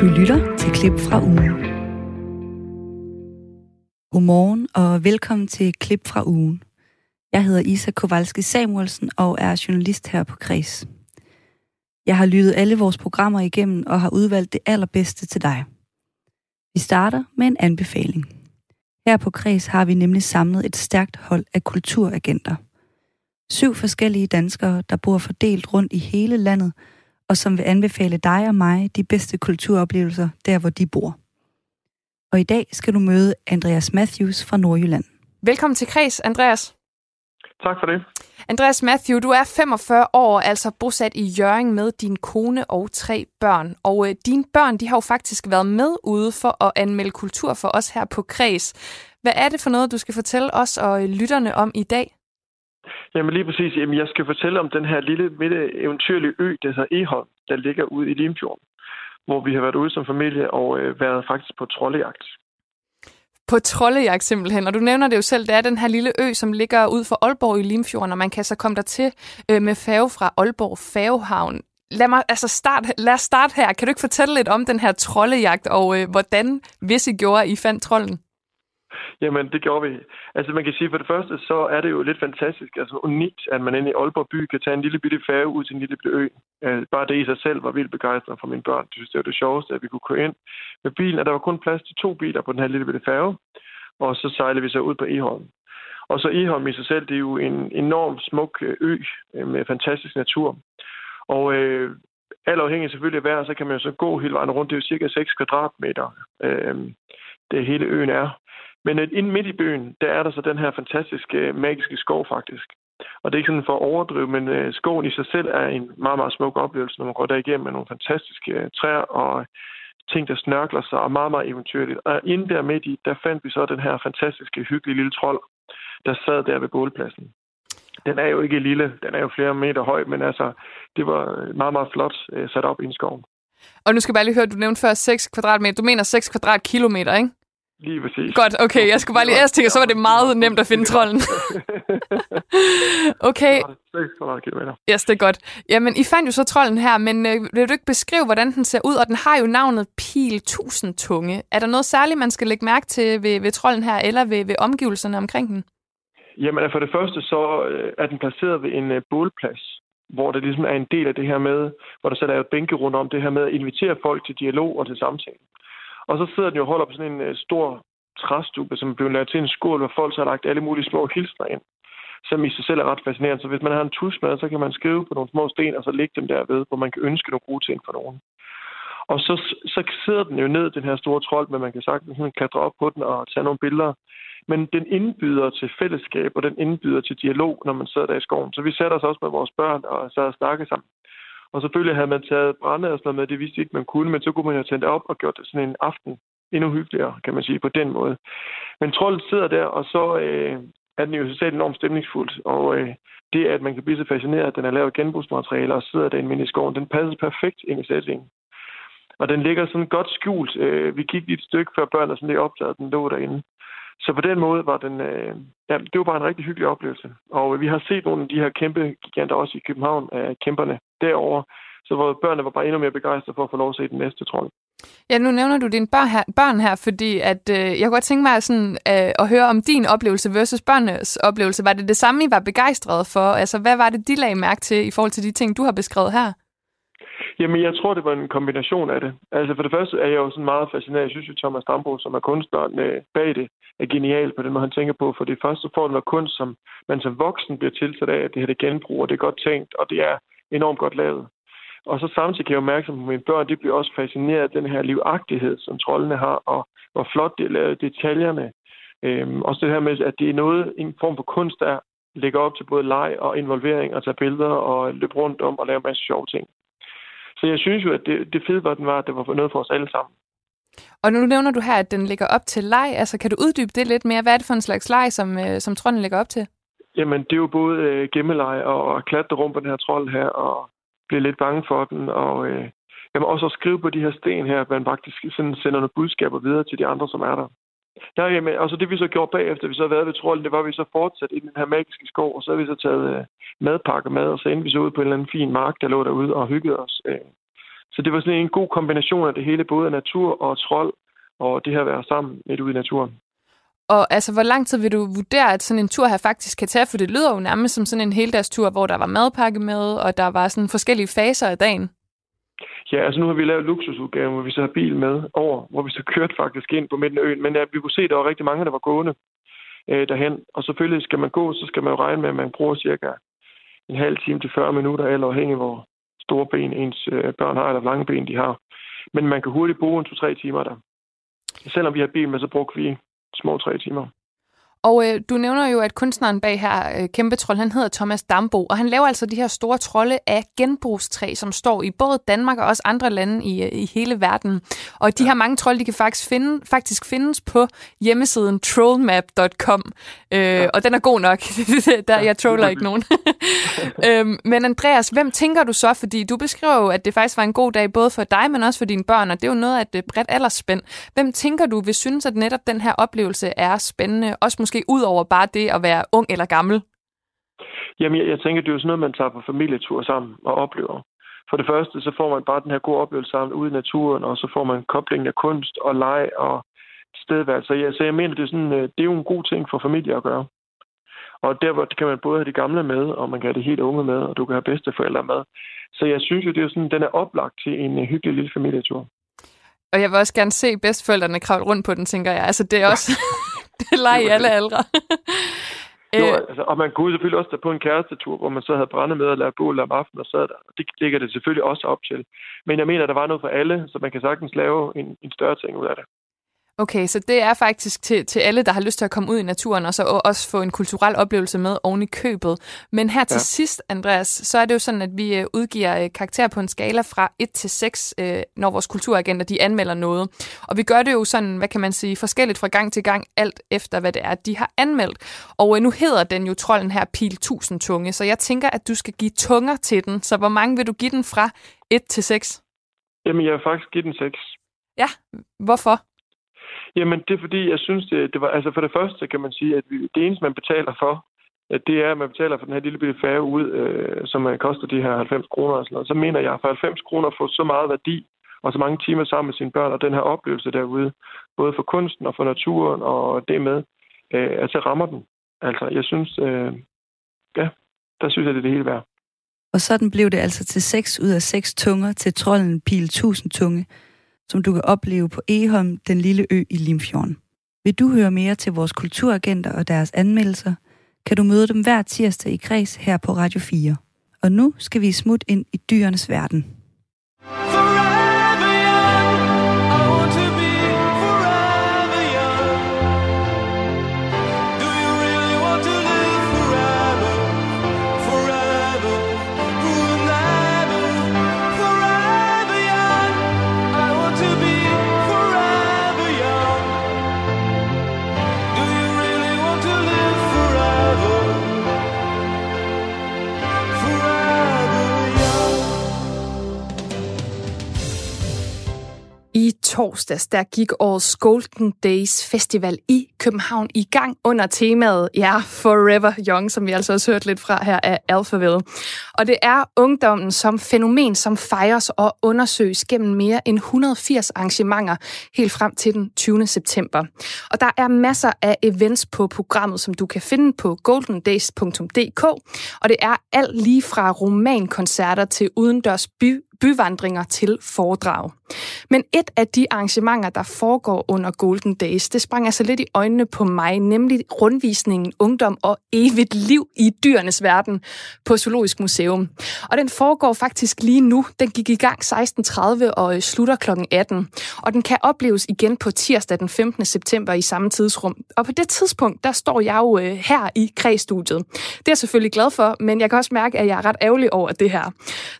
Du lytter til klip fra ugen. Godmorgen og velkommen til klip fra ugen. Jeg hedder Isa Kowalski Samuelsen og er journalist her på Kreds. Jeg har lyttet alle vores programmer igennem og har udvalgt det allerbedste til dig. Vi starter med en anbefaling. Her på Kreds har vi nemlig samlet et stærkt hold af kulturagenter. Syv forskellige danskere, der bor fordelt rundt i hele landet, og som vil anbefale dig og mig de bedste kulturoplevelser der, hvor de bor. Og i dag skal du møde Andreas Matthews fra Nordjylland. Velkommen til Kreds, Andreas. Tak for det. Andreas Matthew, du er 45 år, altså bosat i Jørgen med din kone og tre børn. Og øh, dine børn, de har jo faktisk været med ude for at anmelde kultur for os her på Kreds. Hvad er det for noget, du skal fortælle os og øh, lytterne om i dag? Jamen lige præcis. Jamen, jeg skal fortælle om den her lille midte eventyrlige ø, der hedder Eholm, der ligger ude i Limfjorden, hvor vi har været ude som familie og øh, været faktisk på trollejagt. På trollejagt simpelthen, og du nævner det jo selv, det er den her lille ø, som ligger ud for Aalborg i Limfjorden, og man kan så komme der til øh, med færge fra Aalborg Færgehavn. Lad, mig, altså start, lad os starte her. Kan du ikke fortælle lidt om den her trollejagt, og øh, hvordan, hvis I gjorde, I fandt trolden? Jamen, det gjorde vi. Altså, man kan sige, for det første, så er det jo lidt fantastisk, altså unikt, at man inde i Aalborg by kan tage en lille bitte færge ud til en lille bitte ø. Øh, bare det i sig selv var vildt begejstret for mine børn. De synes, det var det sjoveste, at vi kunne køre ind med bilen, og der var kun plads til to biler på den her lille bitte færge. Og så sejlede vi så ud på Eholm. Og så Eholm i sig selv, det er jo en enorm smuk øh, ø øh, med fantastisk natur. Og øh, alt afhængig selvfølgelig af vejr, så kan man jo så gå hele vejen rundt. Det er jo cirka 6 kvadratmeter, øh, det hele øen er. Men øh, inde midt i byen, der er der så den her fantastiske, øh, magiske skov faktisk. Og det er ikke sådan for at overdrive, men øh, skoven i sig selv er en meget, meget smuk oplevelse, når man går der igennem med nogle fantastiske øh, træer og ting, der snørkler sig, og meget, meget eventyrligt. Og inde der midt i, der fandt vi så den her fantastiske, hyggelige lille trold, der sad der ved bålpladsen. Den er jo ikke lille, den er jo flere meter høj, men altså, det var øh, meget, meget flot øh, sat op i en skov. Og nu skal jeg bare lige høre, du nævnte før 6 kvadratmeter. Du mener 6 kvadratkilometer, ikke? Lige præcis. Godt, okay. Jeg skulle bare lige jeg så var det meget nemt at finde trolden. okay. Yes, det er godt. Jamen, I fandt jo så trolden her, men øh, vil du ikke beskrive, hvordan den ser ud? Og den har jo navnet Pil 1000 tunge. Er der noget særligt, man skal lægge mærke til ved, ved trolden her, eller ved, ved omgivelserne omkring den? Jamen, for det første, så øh, er den placeret ved en øh, bålplads, hvor det ligesom er en del af det her med, hvor der så er et bænke rundt om det her med at invitere folk til dialog og til samtale. Og så sidder den jo og holder på sådan en øh, stor træstube, som er blevet lavet til en skål, hvor folk så har lagt alle mulige små hilsner ind, som i sig selv er ret fascinerende. Så hvis man har en tus med, så kan man skrive på nogle små sten, og så lægge dem derved, hvor man kan ønske nogle gode ting for nogen. Og så, så sidder den jo ned, den her store trold, men man kan sagtens klatre op på den og tage nogle billeder. Men den indbyder til fællesskab, og den indbyder til dialog, når man sidder der i skoven. Så vi sætter os også med vores børn og så og snakkede sammen. Og selvfølgelig havde man taget brænde og sådan med, det vidste ikke, man kunne, men så kunne man jo tænde op og gjort det sådan en aften endnu hyggeligere, kan man sige, på den måde. Men trollet sidder der, og så øh, er den jo socialt enormt stemningsfuldt, og øh, det, at man kan blive så fascineret, at den er lavet genbrugsmaterialer og sidder der i i skoven, den passer perfekt ind i sætningen. Og den ligger sådan godt skjult. Øh, vi kiggede et stykke før børnene sådan lidt opdagede, at den lå derinde. Så på den måde var den, øh, ja, det var bare en rigtig hyggelig oplevelse. Og øh, vi har set nogle af de her kæmpe giganter også i København af kæmperne derovre, så hvor børnene var bare endnu mere begejstrede for at få lov at se den næste trold. Ja, nu nævner du dine børn her, børn her fordi at, øh, jeg kunne godt tænke mig sådan, øh, at høre om din oplevelse versus børnenes oplevelse. Var det det samme, I var begejstrede for? Altså, hvad var det, de lagde mærke til i forhold til de ting, du har beskrevet her? Jamen, jeg tror, det var en kombination af det. Altså, for det første er jeg jo sådan meget fascineret. Jeg synes jo, Thomas Dambo, som er kunstneren øh, bag det, er genial på den måde, han tænker på. For det første får noget kunst, som man som voksen bliver tilsat af, at det her det genbrug, og det er godt tænkt, og det er enormt godt lavet. Og så samtidig kan jeg jo mærke, at mine børn de bliver også fascineret af den her livagtighed, som trollene har, og hvor flot det er lavet, detaljerne. Øhm, også det her med, at det er noget, en form for kunst, der lægger op til både leg og involvering, og tage billeder og løbe rundt om og lave en masse sjove ting. Så jeg synes jo, at det, det fede var, den var, at det var noget for os alle sammen. Og nu nævner du her, at den ligger op til leg. Altså, kan du uddybe det lidt mere? Hvad er det for en slags leg, som, øh, som trolden ligger op til? Jamen, det er jo både øh, gemmeleg og at klatre rundt på den her trold her, og blive lidt bange for den, og øh, jamen, også at skrive på de her sten her, at man faktisk sådan sender nogle budskaber videre til de andre, som er der. Ja, jamen, altså det vi så gjorde bagefter, vi så havde været ved trolden, det var, at vi så fortsat i den her magiske skov, og så havde vi så taget øh, madpakker med, og så endte vi så ud på en eller anden fin mark, der lå derude og hyggede os. Øh. Så det var sådan en god kombination af det hele, både natur og trold, og det her at være sammen lidt ude i naturen. Og altså, hvor lang tid vil du vurdere, at sådan en tur her faktisk kan tage? For det lyder jo nærmest som sådan en heldagstur, hvor der var madpakke med, og der var sådan forskellige faser af dagen. Ja, altså nu har vi lavet luksusudgaven, hvor vi så har bil med over, hvor vi så kørte faktisk ind på midten af øen. Men ja, vi kunne se, at der var rigtig mange, der var gående øh, derhen. Og selvfølgelig skal man gå, så skal man jo regne med, at man bruger cirka en halv time til 40 minutter, eller afhængig hvor store ben ens øh, børn har, eller hvor lange ben de har. Men man kan hurtigt bruge en to-tre timer der. Selvom vi har bil med, så brugte vi små tre timer. Og øh, du nævner jo, at kunstneren bag her, øh, Kæmpe Trold, han hedder Thomas Dambo, og han laver altså de her store trolde af genbrugstræ, som står i både Danmark og også andre lande i, øh, i hele verden. Og de ja. her mange trolde, de kan faktisk, finde, faktisk findes på hjemmesiden trollmap.com, øh, ja. og den er god nok. Der, jeg troller ikke nogen. øhm, men Andreas, hvem tænker du så? Fordi du beskriver jo, at det faktisk var en god dag, både for dig, men også for dine børn, og det er jo noget af et bredt aldersspænd. Hvem tænker du vil synes, at netop den her oplevelse er spændende, også måske ud over bare det at være ung eller gammel? Jamen, jeg, jeg tænker, det er jo sådan noget, man tager på familietur sammen og oplever. For det første, så får man bare den her gode oplevelse sammen ude i naturen, og så får man koblingen af kunst og leg og stedværelse. Så jeg, så jeg mener, det er, sådan, øh, det er jo en god ting for familier at gøre. Og der hvor kan man både have de gamle med, og man kan have de helt unge med, og du kan have bedsteforældre med. Så jeg synes jo, det er sådan, den er oplagt til en øh, hyggelig lille familietur. Og jeg vil også gerne se bedsteforældrene kravle rundt på den, tænker jeg. Altså, det er også... det er leg i alle aldre. jo, øh. altså, og man kunne selvfølgelig også tage på en kærestetur, hvor man så havde brændet med at lave bål om aftenen og sad der. Det ligger det selvfølgelig også op til. Men jeg mener, der var noget for alle, så man kan sagtens lave en, en større ting ud af det. Okay, så det er faktisk til, til alle, der har lyst til at komme ud i naturen, og så også få en kulturel oplevelse med oven i købet. Men her til ja. sidst, Andreas, så er det jo sådan, at vi øh, udgiver øh, karakter på en skala fra 1 til 6, øh, når vores kulturagenter de anmelder noget. Og vi gør det jo sådan, hvad kan man sige, forskelligt fra gang til gang, alt efter hvad det er, de har anmeldt. Og nu hedder den jo trolden her Pil 1000 tunge, så jeg tænker, at du skal give tunger til den. Så hvor mange vil du give den fra 1 til 6? Jamen, jeg vil faktisk give den 6. Ja, hvorfor? Jamen, det er fordi, jeg synes, det, det var... Altså, for det første kan man sige, at vi, det eneste, man betaler for, at det er, at man betaler for den her lille bitte færge ud, øh, som man koster de her 90 kroner og sådan noget. Så mener jeg, for 90 kroner får så meget værdi, og så mange timer sammen med sine børn, og den her oplevelse derude, både for kunsten og for naturen og det med, øh, altså rammer den. Altså, jeg synes, øh, ja, der synes jeg, det er det hele værd. Og sådan blev det altså til 6 ud af 6 tunger til trolden Pil 1000 tunge, som du kan opleve på Eholm, den lille ø i Limfjorden. Vil du høre mere til vores kulturagenter og deres anmeldelser, kan du møde dem hver tirsdag i Kreds her på Radio 4. Og nu skal vi smut ind i dyrenes verden. For torsdags, der gik årets Golden Days Festival i København i gang under temaet Ja, Forever Young, som vi altså også hørt lidt fra her af Alphaville. Og det er ungdommen som fænomen, som fejres og undersøges gennem mere end 180 arrangementer helt frem til den 20. september. Og der er masser af events på programmet, som du kan finde på goldendays.dk, og det er alt lige fra romankoncerter til udendørs by byvandringer til foredrag. Men et af de arrangementer, der foregår under Golden Days, det sprang altså lidt i øjnene på mig, nemlig rundvisningen Ungdom og evigt liv i dyrenes verden på Zoologisk Museum. Og den foregår faktisk lige nu. Den gik i gang 16.30 og øh, slutter kl. 18. Og den kan opleves igen på tirsdag den 15. september i samme tidsrum. Og på det tidspunkt, der står jeg jo øh, her i kredsstudiet. Det er jeg selvfølgelig glad for, men jeg kan også mærke, at jeg er ret ærgerlig over det her.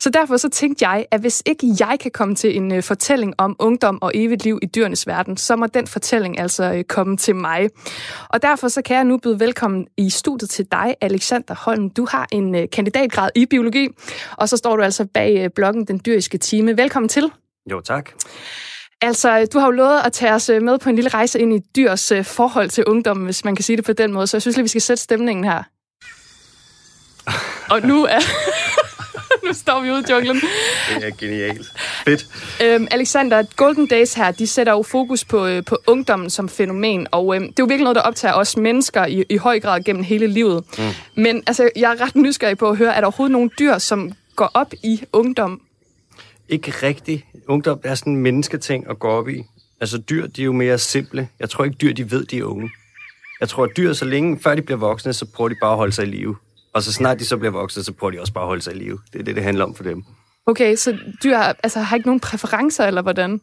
Så derfor så tænkte jeg, at hvis ikke jeg kan komme til en øh, fortælling om ungdom og evigt liv i dyrenes verden, så må den fortælling altså øh, komme til mig. Og derfor så kan jeg nu byde velkommen i studiet til dig, Alexander Holm. Du har en øh, kandidatgrad i biologi, og så står du altså bag øh, bloggen Den Dyriske Time. Velkommen til. Jo, tak. Altså, du har jo lovet at tage os øh, med på en lille rejse ind i dyrs øh, forhold til ungdommen, hvis man kan sige det på den måde. Så jeg synes lige, vi skal sætte stemningen her. Og nu er... nu står vi ude i junglen. Det er genialt. Fedt. Øhm, Alexander, Golden Days her, de sætter jo fokus på, øh, på ungdommen som fænomen, og øh, det er jo virkelig noget, der optager os mennesker i, i høj grad gennem hele livet. Mm. Men altså, jeg er ret nysgerrig på at høre, er der overhovedet nogle dyr, som går op i ungdom? Ikke rigtigt. Ungdom er sådan en mennesketing at gå op i. Altså dyr, de er jo mere simple. Jeg tror ikke dyr, de ved, de er unge. Jeg tror, at dyr, så længe før de bliver voksne, så prøver de bare at holde sig i live. Og så snart de så bliver voksne, så prøver de også bare at holde sig i live. Det er det, det handler om for dem. Okay, så dyr altså, har ikke nogen præferencer, eller hvordan?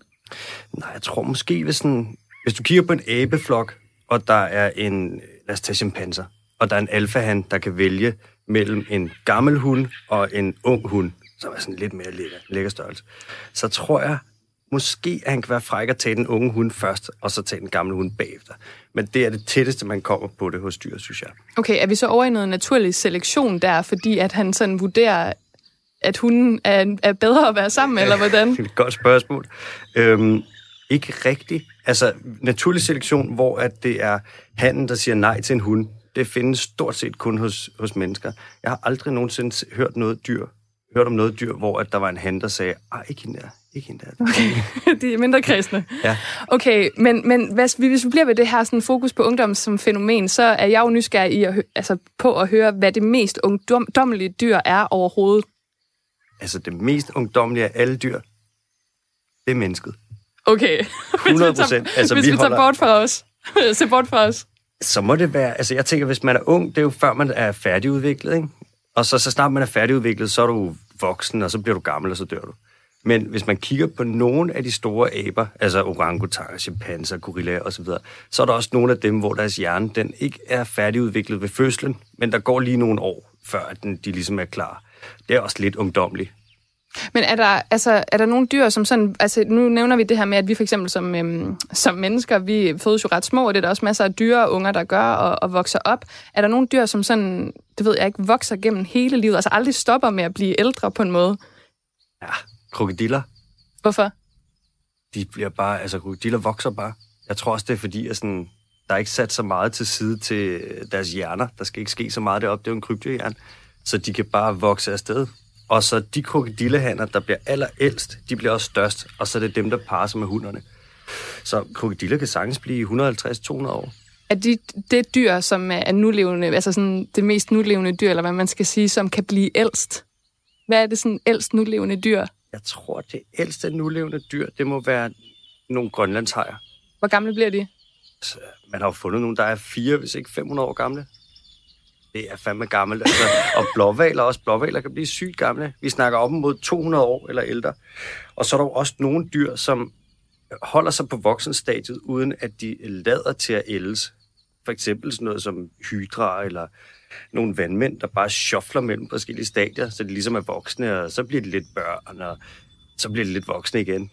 Nej, jeg tror måske, hvis, sådan, hvis du kigger på en abeflok, og der er en, lad os tage chimpanser, og der er en alfahan, der kan vælge mellem en gammel hund og en ung hund, som er sådan lidt mere lækker, lækker størrelse, så tror jeg måske, at han kan være fræk at tage den unge hund først, og så tage den gamle hund bagefter. Men det er det tætteste, man kommer på det hos dyr, synes jeg. Okay, er vi så over i noget naturlig selektion der, fordi at han sådan vurderer, at hunden er, er bedre at være sammen, eller hvordan? Det er et godt spørgsmål. Øhm, ikke rigtigt. Altså, naturlig selektion, hvor at det er handen, der siger nej til en hund, det findes stort set kun hos, hos mennesker. Jeg har aldrig nogensinde hørt noget dyr, hørt om noget dyr, hvor at der var en han, der sagde, ej, ikke hende der, ikke hende der. Okay. De er mindre kredsende. Ja. Okay, men, men hvis, vi, hvis vi bliver ved det her sådan, fokus på ungdom som fænomen, så er jeg jo nysgerrig i at, altså, på at høre, hvad det mest ungdommelige dyr er overhovedet. Altså, det mest ungdomlige af alle dyr, det er mennesket. Okay. 100 procent. Altså, hvis vi vi tager holder- bort fra os. Se bort fra os. Så må det være, altså jeg tænker, hvis man er ung, det er jo før man er færdigudviklet, ikke? Og så, så snart man er færdigudviklet, så er du voksen, og så bliver du gammel, og så dør du. Men hvis man kigger på nogle af de store aber, altså orangutanger, chimpanser, gorillaer osv., så er der også nogle af dem, hvor deres hjerne den ikke er færdigudviklet ved fødslen, men der går lige nogle år, før at den, de ligesom er klar. Det er også lidt ungdomligt. Men er der, altså, er der nogle dyr, som sådan... Altså, nu nævner vi det her med, at vi for eksempel som, øhm, som mennesker, vi fødes jo ret små, og det er der også masser af dyre og unger, der gør og, og vokser op. Er der nogle dyr, som sådan, det ved jeg ikke, vokser gennem hele livet, altså aldrig stopper med at blive ældre på en måde? Ja, krokodiller, Hvorfor? de bliver bare, altså krokodiller vokser bare. Jeg tror også, det er fordi, at sådan, der er ikke sat så meget til side til deres hjerner. Der skal ikke ske så meget deroppe. Det er jo en krybdyrhjerne. Så de kan bare vokse afsted. Og så de krokodillehanner, der bliver allerældst, de bliver også størst. Og så er det dem, der parer sig med hunderne. Så krokodiller kan sagtens blive 150-200 år. Er de, det dyr, som er nulevende, altså sådan det mest nulevende dyr, eller hvad man skal sige, som kan blive ældst? Hvad er det sådan ældst nulevende dyr? Jeg tror, det ældste nulevende dyr, det må være nogle grønlandshajer. Hvor gamle bliver de? Man har jo fundet nogle, der er fire, hvis ikke 500 år gamle. Det er fandme gammelt. Altså. Og blåvaler også. Blåvaler kan blive sygt gamle. Vi snakker op mod 200 år eller ældre. Og så er der jo også nogle dyr, som holder sig på voksenstadiet, uden at de lader til at ældes. For eksempel sådan noget som hydra eller nogle vandmænd, der bare shuffler mellem forskellige stadier, så de ligesom er voksne, og så bliver de lidt børn, og så bliver de lidt voksne igen.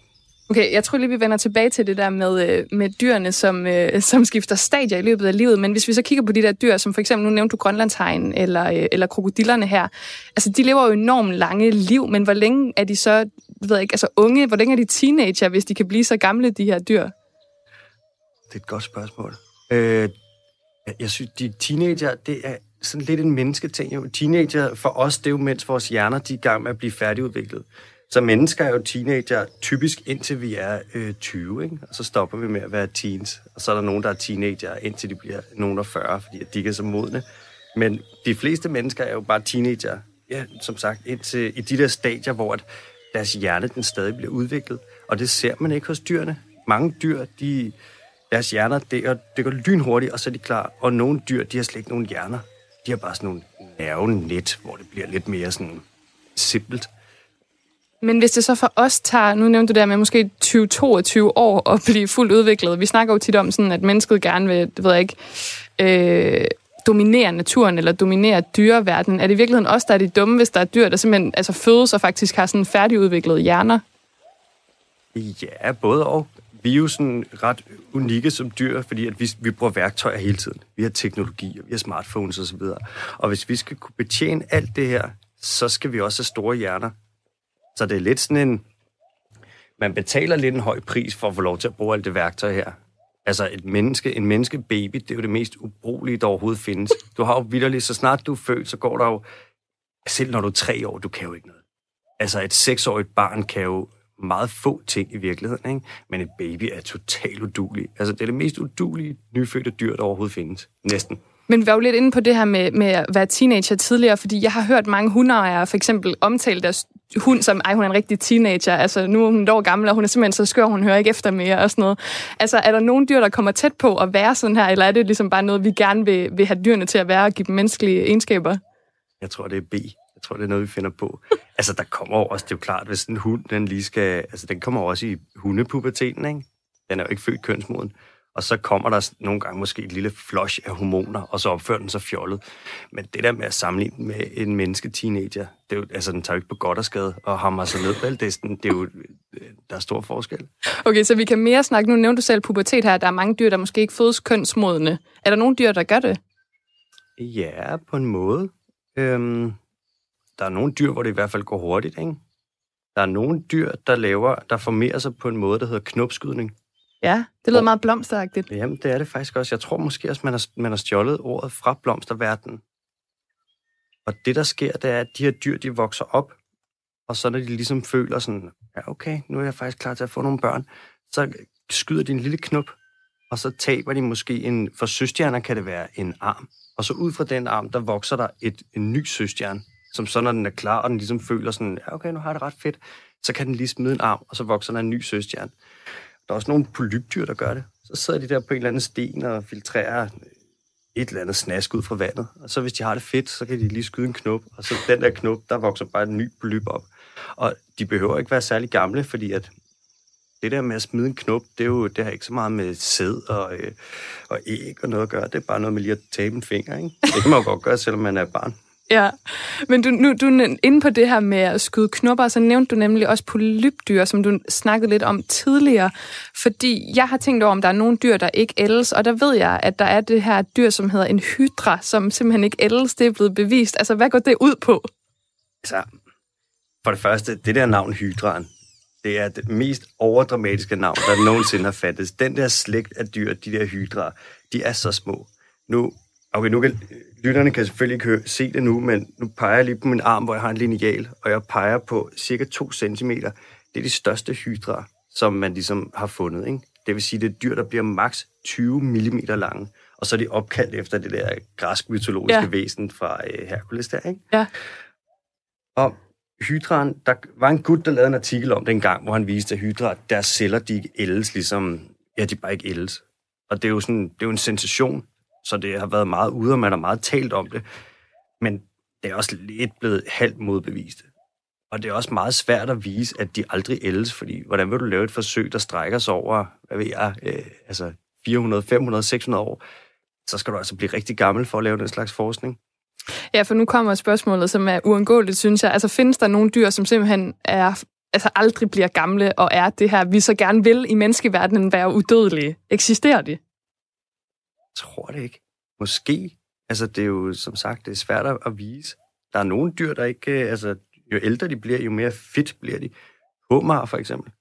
Okay, jeg tror lige, vi vender tilbage til det der med, øh, med dyrene, som, øh, som skifter stadier i løbet af livet. Men hvis vi så kigger på de der dyr, som for eksempel, nu nævnte du grønlandshegn eller, øh, eller krokodillerne her. Altså, de lever jo enormt lange liv, men hvor længe er de så, ved jeg ikke, altså unge, hvor længe er de teenager, hvis de kan blive så gamle, de her dyr? Det er et godt spørgsmål. Øh, jeg- jeg synes, de teenager, det er sådan lidt en mennesketing. Jo. Teenager for os, det er jo mens vores hjerner de er i gang med at blive færdigudviklet. Så mennesker er jo teenager typisk indtil vi er øh, 20, ikke? og så stopper vi med at være teens. Og så er der nogen, der er teenager indtil de bliver nogen af 40, fordi at de ikke er så modne. Men de fleste mennesker er jo bare teenager, ja, som sagt, indtil i de der stadier, hvor at deres hjerne den stadig bliver udviklet. Og det ser man ikke hos dyrene. Mange dyr, de, deres hjerner, det, er, det går lynhurtigt, og så er de klar. Og nogle dyr, de har slet ikke nogen hjerner. De har bare sådan nogle nervenet, hvor det bliver lidt mere sådan simpelt. Men hvis det så for os tager, nu nævnte du der med måske 20-22 år at blive fuldt udviklet. Vi snakker jo tit om sådan, at mennesket gerne vil, det ved jeg ikke, øh, dominere naturen eller dominere dyreverdenen. Er det i virkeligheden os, der er de dumme, hvis der er dyr, der simpelthen altså fødes og faktisk har sådan færdigudviklede hjerner? Ja, både og. Vi er jo sådan ret unikke som dyr, fordi at vi, vi bruger værktøjer hele tiden. Vi har teknologi, og vi har smartphones osv. Og hvis vi skal kunne betjene alt det her, så skal vi også have store hjerner. Så det er lidt sådan en... Man betaler lidt en høj pris for at få lov til at bruge alt det værktøj her. Altså et menneske, en menneskebaby, det er jo det mest ubrugelige, der overhovedet findes. Du har jo vidderligt, så snart du er født, så går der jo... Selv når du er tre år, du kan jo ikke noget. Altså et seksårigt barn kan jo meget få ting i virkeligheden, ikke? men et baby er totalt udulig. Altså, det er det mest udulige nyfødte dyr, der overhovedet findes. Næsten. Men vi var jo lidt inde på det her med, med at være teenager tidligere, fordi jeg har hørt mange hundeejere for eksempel omtale deres hund som, ej, hun er en rigtig teenager, altså nu er hun et år gammel, og hun er simpelthen så skør, hun hører ikke efter mere og sådan noget. Altså, er der nogle dyr, der kommer tæt på at være sådan her, eller er det ligesom bare noget, vi gerne vil, vil have dyrene til at være og give dem menneskelige egenskaber? Jeg tror, det er B. Jeg tror, det er noget, vi finder på. altså, der kommer også, det er jo klart, hvis en hund, den lige skal, altså, den kommer også i hundepuberteten, ikke? Den er jo ikke født kønsmoden og så kommer der nogle gange måske et lille flush af hormoner, og så opfører den sig fjollet. Men det der med at sammenligne med en menneske-teenager, det er jo, altså, den tager jo ikke på godt og skade, og hammer sig ned på aldesten, det er jo, der er stor forskel. Okay, så vi kan mere snakke, nu nævnte du selv pubertet her, der er mange dyr, der måske ikke fødes kønsmodne. Er der nogle dyr, der gør det? Ja, på en måde. Øhm, der er nogle dyr, hvor det i hvert fald går hurtigt, ikke? Der er nogle dyr, der laver, der formerer sig på en måde, der hedder knopskydning. Ja, det lyder meget blomsteragtigt. Jamen, det er det faktisk også. Jeg tror måske også, man har, man har stjålet ordet fra blomsterverdenen. Og det, der sker, det er, at de her dyr, de vokser op, og så når de ligesom føler sådan, ja, okay, nu er jeg faktisk klar til at få nogle børn, så skyder de en lille knop, og så taber de måske en, for søstjerner kan det være en arm. Og så ud fra den arm, der vokser der et, en ny søstjerne, som så når den er klar, og den ligesom føler sådan, ja, okay, nu har jeg det ret fedt, så kan den lige smide en arm, og så vokser der en ny søstjerne. Der er også nogle polypdyr, der gør det. Så sidder de der på en eller anden sten og filtrerer et eller andet snask ud fra vandet. Og så hvis de har det fedt, så kan de lige skyde en knop, og så den der knop, der vokser bare en ny polyp op. Og de behøver ikke være særlig gamle, fordi at det der med at smide en knop, det, er jo, det har ikke så meget med sæd og, øh, og æg og noget at gøre. Det er bare noget med lige at tabe en finger, ikke? Det kan man jo godt gøre, selvom man er barn. Ja, men du, nu, du er inde på det her med at skyde knopper, så nævnte du nemlig også polypdyr, som du snakkede lidt om tidligere. Fordi jeg har tænkt over, om der er nogle dyr, der ikke ældes, og der ved jeg, at der er det her dyr, som hedder en hydra, som simpelthen ikke ældes. Det er blevet bevist. Altså, hvad går det ud på? Altså, for det første, det der navn hydraen, det er det mest overdramatiske navn, der nogensinde har fattes. Den der slægt af dyr, de der hydra, de er så små. Nu, okay, nu kan lytterne kan selvfølgelig ikke høre, se det nu, men nu peger jeg lige på min arm, hvor jeg har en lineal, og jeg peger på cirka 2 cm. Det er de største hydra, som man ligesom har fundet. Ikke? Det vil sige, det er dyr, der bliver maks 20 mm lange, og så er de opkaldt efter det der græsk-mytologiske ja. væsen fra uh, Hercules der. Ikke? Ja. Og hydraen, der var en gut, der lavede en artikel om den gang, hvor han viste, at hydra, deres celler, de ikke ældes ligesom, ja, de bare ikke ældes. Og det er jo sådan, det er jo en sensation, så det har været meget ude, og man har meget talt om det. Men det er også lidt blevet halvt modbevist. Og det er også meget svært at vise, at de aldrig ældes, fordi hvordan vil du lave et forsøg, der strækker sig over, hvad ved jeg, øh, altså 400, 500, 600 år, så skal du altså blive rigtig gammel for at lave den slags forskning. Ja, for nu kommer spørgsmålet, som er uundgåeligt, synes jeg. Altså, findes der nogle dyr, som simpelthen er, altså aldrig bliver gamle, og er det her, vi så gerne vil i menneskeverdenen være udødelige? Eksisterer de? Tror det ikke. Måske. Altså, det er jo, som sagt, det er svært at vise. Der er nogle dyr, der ikke... Altså, jo ældre de bliver, jo mere fedt bliver de. Hummer for eksempel.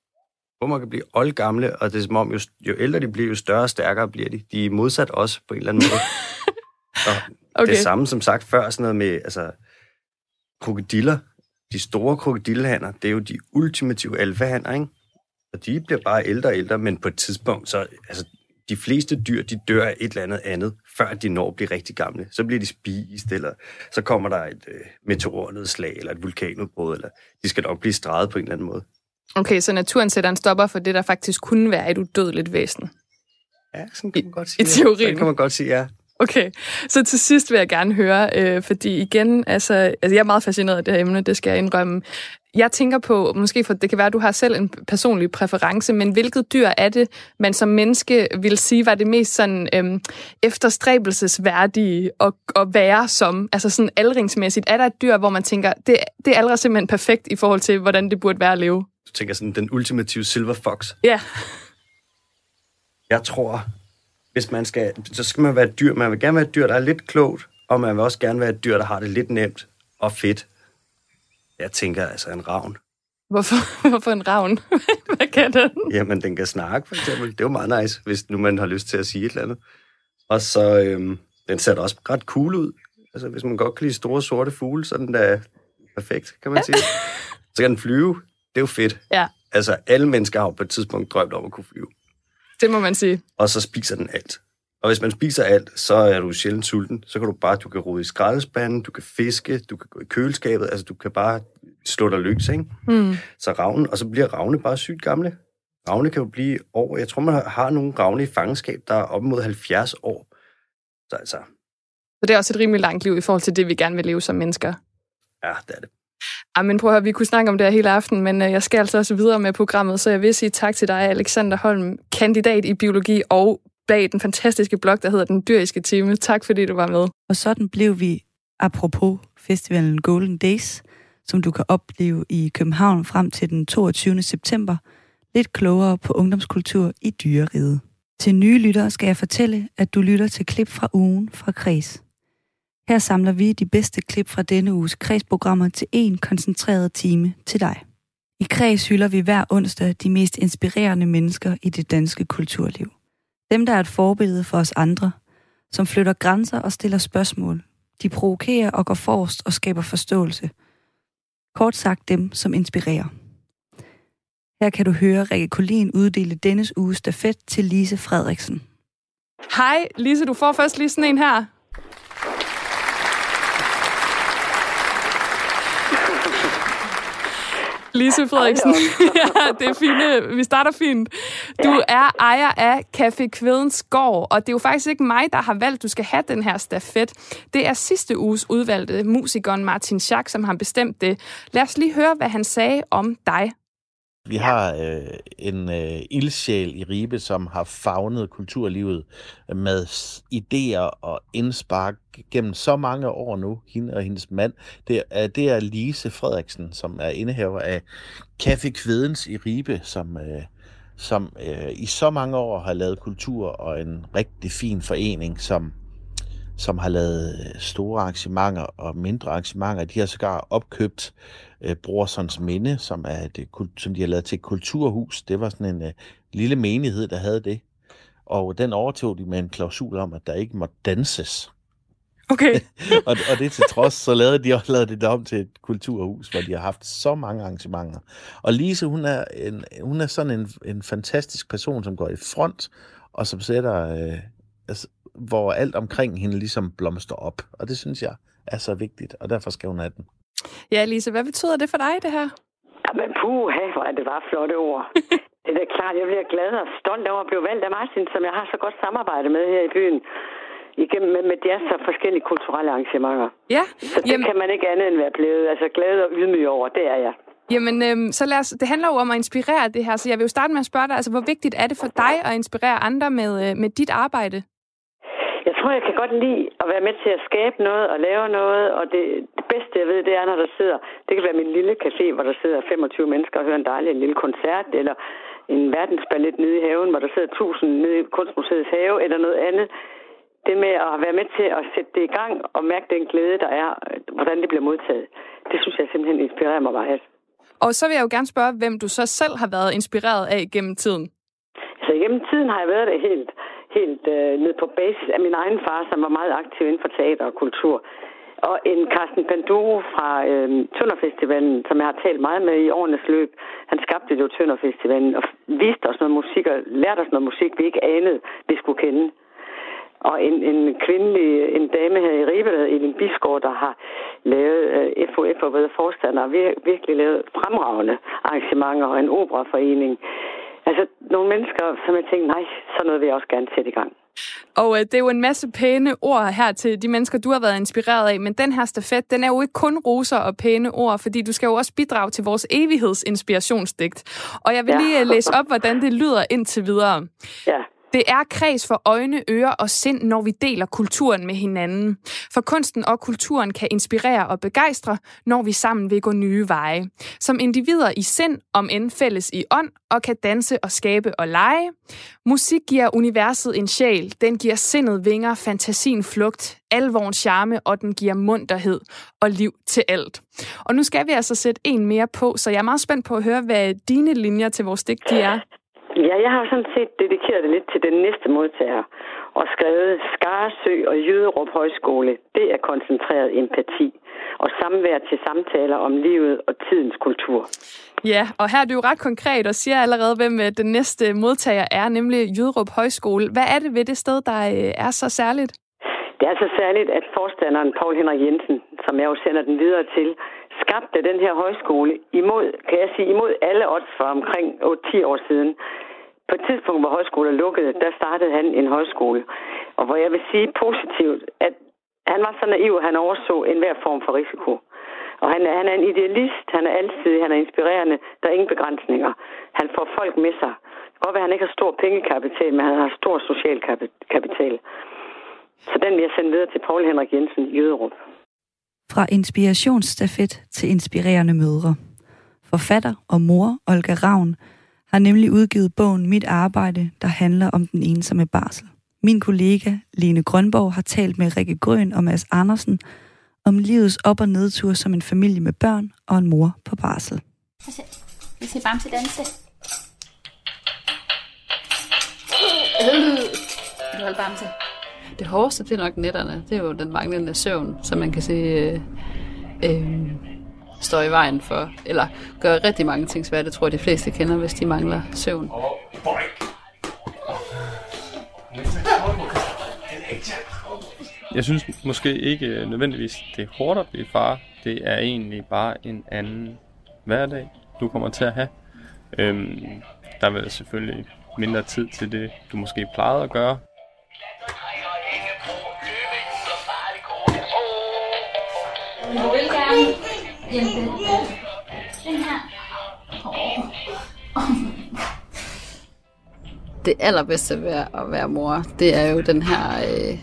Hummer kan blive oldgamle, og det er som om, jo, jo ældre de bliver, jo større og stærkere bliver de. De er modsat også på en eller anden måde. og okay. det samme, som sagt før, sådan noget med altså, krokodiller. De store krokodillehander, det er jo de ultimative alfahander, ikke? Og de bliver bare ældre og ældre, men på et tidspunkt, så altså, de fleste dyr, de dør af et eller andet andet, før de når at blive rigtig gamle. Så bliver de spist, eller så kommer der et øh, meteornedslag, eller et vulkanudbrud, eller de skal nok blive streget på en eller anden måde. Okay, så naturen sætter en stopper for det, der faktisk kunne være et udødeligt væsen. Ja, sådan kan man godt sige. I, i teorien. Sådan kan man godt sige, ja. Okay, så til sidst vil jeg gerne høre, øh, fordi igen, altså, altså jeg er meget fascineret af det her emne, det skal jeg indrømme. Jeg tænker på, måske for det kan være, at du har selv en personlig præference, men hvilket dyr er det, man som menneske vil sige var det mest sådan øhm, efterstræbelsesværdige at, at være som, altså sådan aldringsmæssigt? Er der et dyr, hvor man tænker, det, det er allerede simpelthen perfekt i forhold til, hvordan det burde være at leve? Du tænker sådan den ultimative silver fox? Ja. Jeg tror, hvis man skal, så skal man være et dyr. Man vil gerne være et dyr, der er lidt klogt, og man vil også gerne være et dyr, der har det lidt nemt og fedt. Jeg tænker altså en ravn. Hvorfor, hvorfor en ravn? Hvad kan den? Jamen, den kan snakke, for eksempel. Det er jo meget nice, hvis nu man har lyst til at sige et eller andet. Og så, øhm, den ser da også ret cool ud. Altså, hvis man godt kan lide store sorte fugle, så er den da perfekt, kan man sige. så kan den flyve. Det er jo fedt. Ja. Altså, alle mennesker har på et tidspunkt drømt om at kunne flyve. Det må man sige. Og så spiser den alt. Og hvis man spiser alt, så er du sjældent sulten. Så kan du bare, du kan rode i skraldespanden, du kan fiske, du kan gå i køleskabet, altså du kan bare slå dig løs, ikke? Mm. Så ravnen, og så bliver ravne bare sygt gamle. Ravne kan jo blive over, jeg tror, man har- nogle ravne i fangenskab, der er op mod 70 år. Så altså, Så det er også et rimelig langt liv i forhold til det, vi gerne vil leve som mennesker. ja, det er det. Ej, men prøv at høre, vi kunne snakke om det her hele aften, men øh, jeg skal altså også videre med programmet, så jeg vil sige tak til dig, Alexander Holm, kandidat i biologi og bag den fantastiske blog, der hedder Den Dyriske Time. Tak fordi du var med. Og sådan blev vi, apropos festivalen Golden Days, som du kan opleve i København frem til den 22. september, lidt klogere på ungdomskultur i dyreriget. Til nye lyttere skal jeg fortælle, at du lytter til klip fra ugen fra Kreds. Her samler vi de bedste klip fra denne uges kredsprogrammer til en koncentreret time til dig. I Kreds hylder vi hver onsdag de mest inspirerende mennesker i det danske kulturliv. Dem, der er et forbillede for os andre, som flytter grænser og stiller spørgsmål. De provokerer og går forrest og skaber forståelse. Kort sagt dem, som inspirerer. Her kan du høre Rikke Collin uddele dennes uge stafet til Lise Frederiksen. Hej, Lise, du får først lige sådan en her. Lise Frederiksen. ja, det er fint. Vi starter fint. Du er ejer af Café Kvædens Gård, og det er jo faktisk ikke mig, der har valgt, du skal have den her stafet. Det er sidste uges udvalgte musikeren Martin Schack, som har bestemt det. Lad os lige høre, hvad han sagde om dig. Vi har øh, en øh, ildsjæl i Ribe, som har fagnet kulturlivet med idéer og indspark gennem så mange år nu, hende og hendes mand. Det er, det er Lise Frederiksen, som er indehaver af Café Kvedens i Ribe, som, øh, som øh, i så mange år har lavet kultur og en rigtig fin forening, som som har lavet øh, store arrangementer og mindre arrangementer. De har sågar opkøbt øh, Brorsons Minde, som, er det, kul- som de har lavet til et kulturhus. Det var sådan en øh, lille menighed, der havde det. Og den overtog de med en klausul om, at der ikke måtte danses. Okay. og, og det til trods, så lavede de også lavet det om til et kulturhus, hvor de har haft så mange arrangementer. Og Lise, hun er, en, hun er sådan en, en fantastisk person, som går i front, og som sætter, øh, altså, hvor alt omkring hende ligesom blomster op. Og det synes jeg er så vigtigt, og derfor skal hun have den. Ja, Lise, hvad betyder det for dig, det her? Jamen, puha, hvor er det bare flotte ord. det er da klart, jeg bliver glad og stolt over at blive valgt af Martin, som jeg har så godt samarbejde med her i byen. Igennem med, med jazz og forskellige kulturelle arrangementer. Ja, Så det Jamen- kan man ikke andet end være blevet altså glad og ydmyg over, det er jeg. Jamen, øhm, så lad os, det handler jo om at inspirere det her, så jeg vil jo starte med at spørge dig, altså, hvor vigtigt er det for dig at inspirere andre med, øh, med dit arbejde? Jeg tror, jeg kan godt lide at være med til at skabe noget og lave noget, og det, det bedste, jeg ved, det er, når der sidder, det kan være min lille café, hvor der sidder 25 mennesker og hører en dejlig lille koncert, eller en verdensballet nede i haven, hvor der sidder 1000 nede i Kunstmuseets have, eller noget andet. Det med at være med til at sætte det i gang og mærke den glæde, der er, hvordan det bliver modtaget, det synes jeg simpelthen inspirerer mig meget. Og så vil jeg jo gerne spørge, hvem du så selv har været inspireret af gennem tiden. Så gennem tiden har jeg været det helt, helt øh, ned på basis af min egen far, som var meget aktiv inden for teater og kultur. Og en Carsten Panduro fra øh, Tønderfestivalen, som jeg har talt meget med i årenes løb. Han skabte jo Tønderfestivalen og viste os noget musik og lærte os noget musik, vi ikke anede, vi skulle kende. Og en, en kvindelig, en dame her i Ribe, der en Elin Bisgaard, der har lavet øh, FOF og været forstander, og vir- virkelig lavet fremragende arrangementer og en operaforening. Altså nogle mennesker, som jeg tænkte, nej, sådan noget vil jeg også gerne sætte i gang. Og øh, det er jo en masse pæne ord her til de mennesker, du har været inspireret af, men den her stafet, den er jo ikke kun roser og pæne ord, fordi du skal jo også bidrage til vores evighedsinspirationsdigt. Og jeg vil Ja. lige øh, læse op, hvordan det lyder indtil videre. Ja. Det er kreds for øjne, ører og sind, når vi deler kulturen med hinanden. For kunsten og kulturen kan inspirere og begejstre, når vi sammen vil gå nye veje. Som individer i sind, om end fælles i ånd, og kan danse og skabe og lege. Musik giver universet en sjæl. Den giver sindet vinger, fantasien flugt, alvorens charme, og den giver munterhed og liv til alt. Og nu skal vi altså sætte en mere på, så jeg er meget spændt på at høre, hvad dine linjer til vores digt de er. Ja, jeg har sådan set dedikeret det lidt til den næste modtager og skrevet Skarsø og Jyderup Højskole. Det er koncentreret empati og samvær til samtaler om livet og tidens kultur. Ja, og her er du jo ret konkret og siger allerede, hvem øh, den næste modtager er, nemlig Jydrup Højskole. Hvad er det ved det sted, der øh, er så særligt? Det er så særligt, at forstanderen Paul Henrik Jensen, som jeg jo sender den videre til, skabte den her højskole imod, kan jeg sige, imod alle odds for omkring 8-10 år siden. På et tidspunkt, hvor højskoler lukkede, der startede han en højskole. Og hvor jeg vil sige positivt, at han var så naiv, at han overså enhver form for risiko. Og han er, han er en idealist, han er altid, han er inspirerende, der er ingen begrænsninger. Han får folk med sig. Det kan godt være, at han ikke har stor pengekapital, men han har stor social kapital. Så den vil jeg sende videre til Paul Henrik Jensen i Jøderup. Fra inspirationsstafet til inspirerende mødre. Forfatter og mor Olga Ravn har nemlig udgivet bogen Mit arbejde, der handler om den ensomme barsel. Min kollega Lene Grønborg har talt med Rikke Grøn og Mads Andersen om livets op- og nedtur som en familie med børn og en mor på barsel. Vi ser Bamse danse. Øh. Du holde Bamse. Det hårdeste, det er nok netterne. Det er jo den manglende søvn, som man kan se øh, øh, står i vejen for, eller gør rigtig mange ting svært. Det tror jeg, de fleste kender, hvis de mangler søvn. Jeg synes måske ikke nødvendigvis, det er hårdt at blive far. Det er egentlig bare en anden hverdag, du kommer til at have. Øhm, der vil selvfølgelig mindre tid til det, du måske plejede at gøre. Du vil gerne hjælpe den her. Det allerbedste ved at være mor, det er jo den her øh,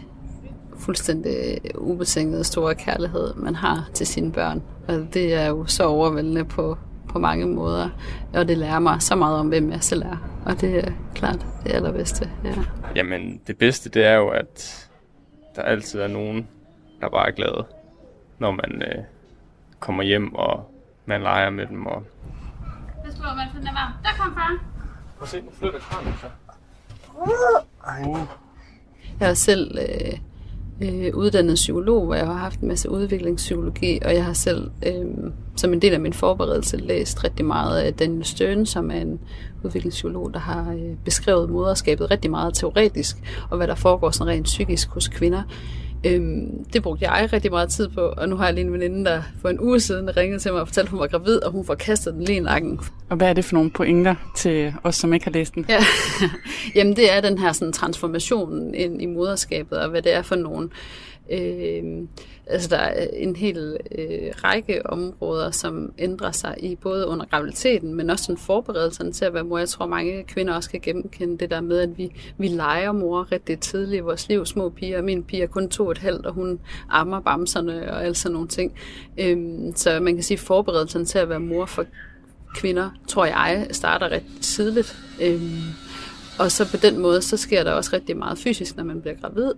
fuldstændig ubetingede store kærlighed, man har til sine børn. Og det er jo så overvældende på, på mange måder, og det lærer mig så meget om, hvem jeg selv er. Og det er klart det allerbedste. Ja. Jamen, det bedste, det er jo, at der altid er nogen, der bare er glade, når man øh, kommer hjem, og man leger med dem. Og... Pas på, man finder varm. Der kom far. Prøv at se, nu flytter kranen så. Uh. Jeg er selv øh, øh, uddannet psykolog, hvor jeg har haft en masse udviklingspsykologi, og jeg har selv øh, som en del af min forberedelse læst rigtig meget af Daniel Stern, som er en udviklingspsykolog, der har øh, beskrevet moderskabet rigtig meget teoretisk, og hvad der foregår sådan rent psykisk hos kvinder. Øhm, det brugte jeg rigtig meget tid på, og nu har jeg lige en veninde, der for en uge siden ringede til mig og fortalte, at hun var gravid, og hun får kastet den lige i nakken. Og hvad er det for nogle pointer til os, som ikke har læst den? Ja. Jamen det er den her sådan, transformation ind i moderskabet, og hvad det er for nogle Øh, Øh, altså der er en hel øh, række områder, som ændrer sig i både under graviditeten, men også sådan forberedelserne til at være mor. Jeg tror, mange kvinder også kan genkende det der med, at vi, vi leger mor rigtig tidligt i vores liv. Små piger, min pige er kun to og et halvt, og hun ammer bamserne og alt sådan nogle ting. Øh, så man kan sige, at forberedelserne til at være mor for kvinder, tror jeg, starter ret tidligt. Øh, og så på den måde, så sker der også rigtig meget fysisk, når man bliver gravid.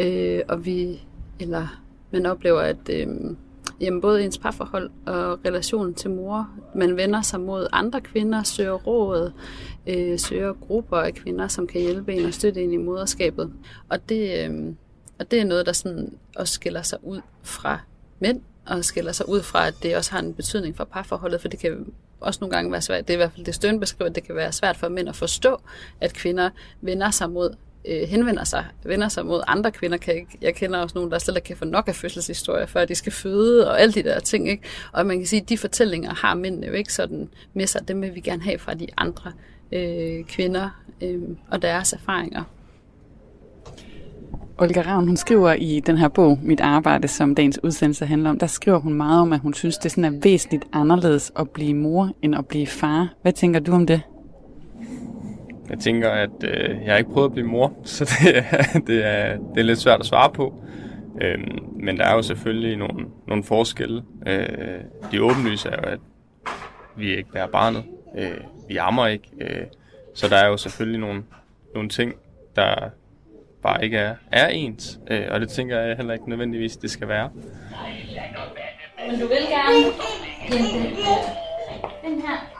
Øh, og vi, eller man oplever, at øh, jamen, både ens parforhold og relationen til mor, man vender sig mod andre kvinder, søger råd, øh, søger grupper af kvinder, som kan hjælpe en og støtte en i moderskabet. Og det, øh, og det er noget, der sådan også skiller sig ud fra mænd, og skiller sig ud fra, at det også har en betydning for parforholdet, for det kan også nogle gange være svært, det er i hvert fald det Støn beskriver, at det kan være svært for mænd at forstå, at kvinder vender sig mod øh, henvender sig, vender sig mod andre kvinder. Kan ikke, jeg kender også nogen, der slet ikke kan få nok af fødselshistorier, før de skal føde, og alle de der ting. Ikke? Og man kan sige, at de fortællinger har mændene jo ikke sådan med sig. Dem vil vi gerne have fra de andre øh, kvinder øh, og deres erfaringer. Olga Ravn, hun skriver i den her bog, Mit arbejde, som dagens udsendelse handler om, der skriver hun meget om, at hun synes, det sådan er væsentligt anderledes at blive mor, end at blive far. Hvad tænker du om det? Jeg tænker, at øh, jeg har ikke prøvet at blive mor, så det er, det er, det er lidt svært at svare på. Øhm, men der er jo selvfølgelig nogle, nogle forskelle. Øh, de åbenlyse er jo, at vi ikke bærer barnet. Øh, vi ammer ikke. Øh, så der er jo selvfølgelig nogle, nogle ting, der bare ikke er, er ens. Øh, og det tænker jeg heller ikke nødvendigvis, det skal være. Men du vil gerne hjælpe den her.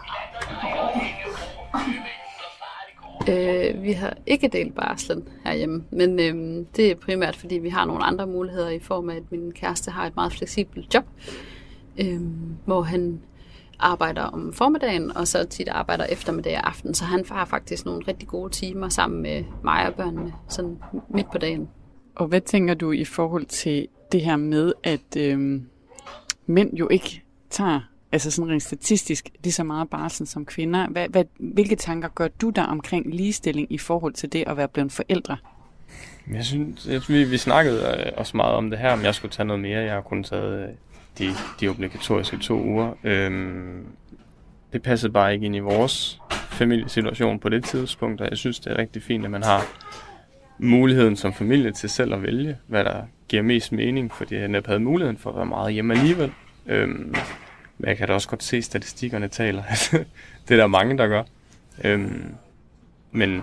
Øh, vi har ikke delt barslen herhjemme, men øh, det er primært, fordi vi har nogle andre muligheder i form af, at min kæreste har et meget fleksibelt job, øh, hvor han arbejder om formiddagen, og så tit arbejder eftermiddag og aften. Så han har faktisk nogle rigtig gode timer sammen med mig og børnene, sådan midt på dagen. Og hvad tænker du i forhold til det her med, at øh, mænd jo ikke tager, altså sådan rent statistisk, lige så meget barsel som kvinder. Hvad, hvad, hvilke tanker gør du der omkring ligestilling i forhold til det at være blevet forældre? Jeg synes, jeg, vi, vi snakkede øh, også meget om det her, om jeg skulle tage noget mere. Jeg har kun taget øh, de, de obligatoriske to uger. Øhm, det passede bare ikke ind i vores familiesituation på det tidspunkt, og jeg synes, det er rigtig fint, at man har muligheden som familie til selv at vælge, hvad der giver mest mening, fordi jeg netop havde muligheden for at være meget hjemme alligevel. Øhm, men jeg kan da også godt se, at statistikkerne taler. det er der mange, der gør. Øhm, men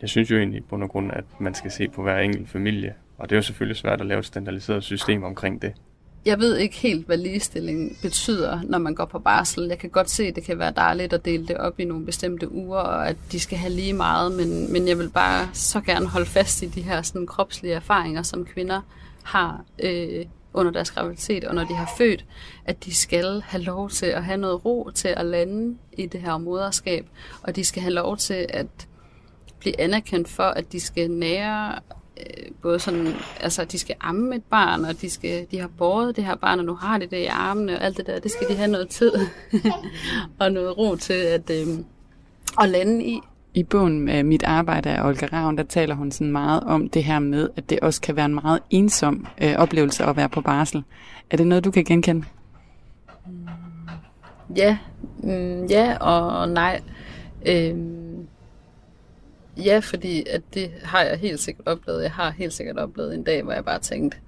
jeg synes jo egentlig på grund grund, at man skal se på hver enkelt familie. Og det er jo selvfølgelig svært at lave et standardiseret system omkring det. Jeg ved ikke helt, hvad ligestilling betyder, når man går på barsel. Jeg kan godt se, at det kan være dejligt at dele det op i nogle bestemte uger, og at de skal have lige meget, men, men jeg vil bare så gerne holde fast i de her sådan, kropslige erfaringer, som kvinder har øh, under deres graviditet, og når de har født, at de skal have lov til at have noget ro til at lande i det her moderskab, og de skal have lov til at blive anerkendt for, at de skal nære øh, både sådan, altså de skal amme et barn, og de, skal, de har båret det her barn, og nu har de det i armene, og alt det der, det skal de have noget tid og noget ro til at, øh, at lande i. I bogen med Mit arbejde af Olga Ravn, der taler hun sådan meget om det her med, at det også kan være en meget ensom øh, oplevelse at være på barsel. Er det noget, du kan genkende? Ja, mm, ja og nej. Øhm, ja, fordi at det har jeg helt sikkert oplevet. Jeg har helt sikkert oplevet en dag, hvor jeg bare tænkte,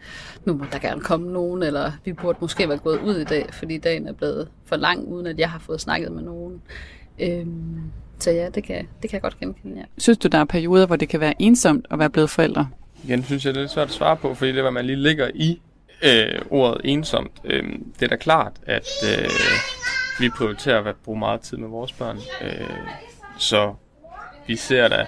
nu må der gerne komme nogen, eller vi burde måske være gået ud i dag, fordi dagen er blevet for lang, uden at jeg har fået snakket med nogen. Øhm, så ja, det kan, det kan jeg godt genkende, ja. Synes du, der er perioder, hvor det kan være ensomt at være blevet forældre? Igen synes jeg, det er lidt svært at svare på, fordi det er, hvad man lige ligger i øh, ordet ensomt. Øh, det er da klart, at øh, vi prioriterer at bruge meget tid med vores børn. Øh, så vi ser da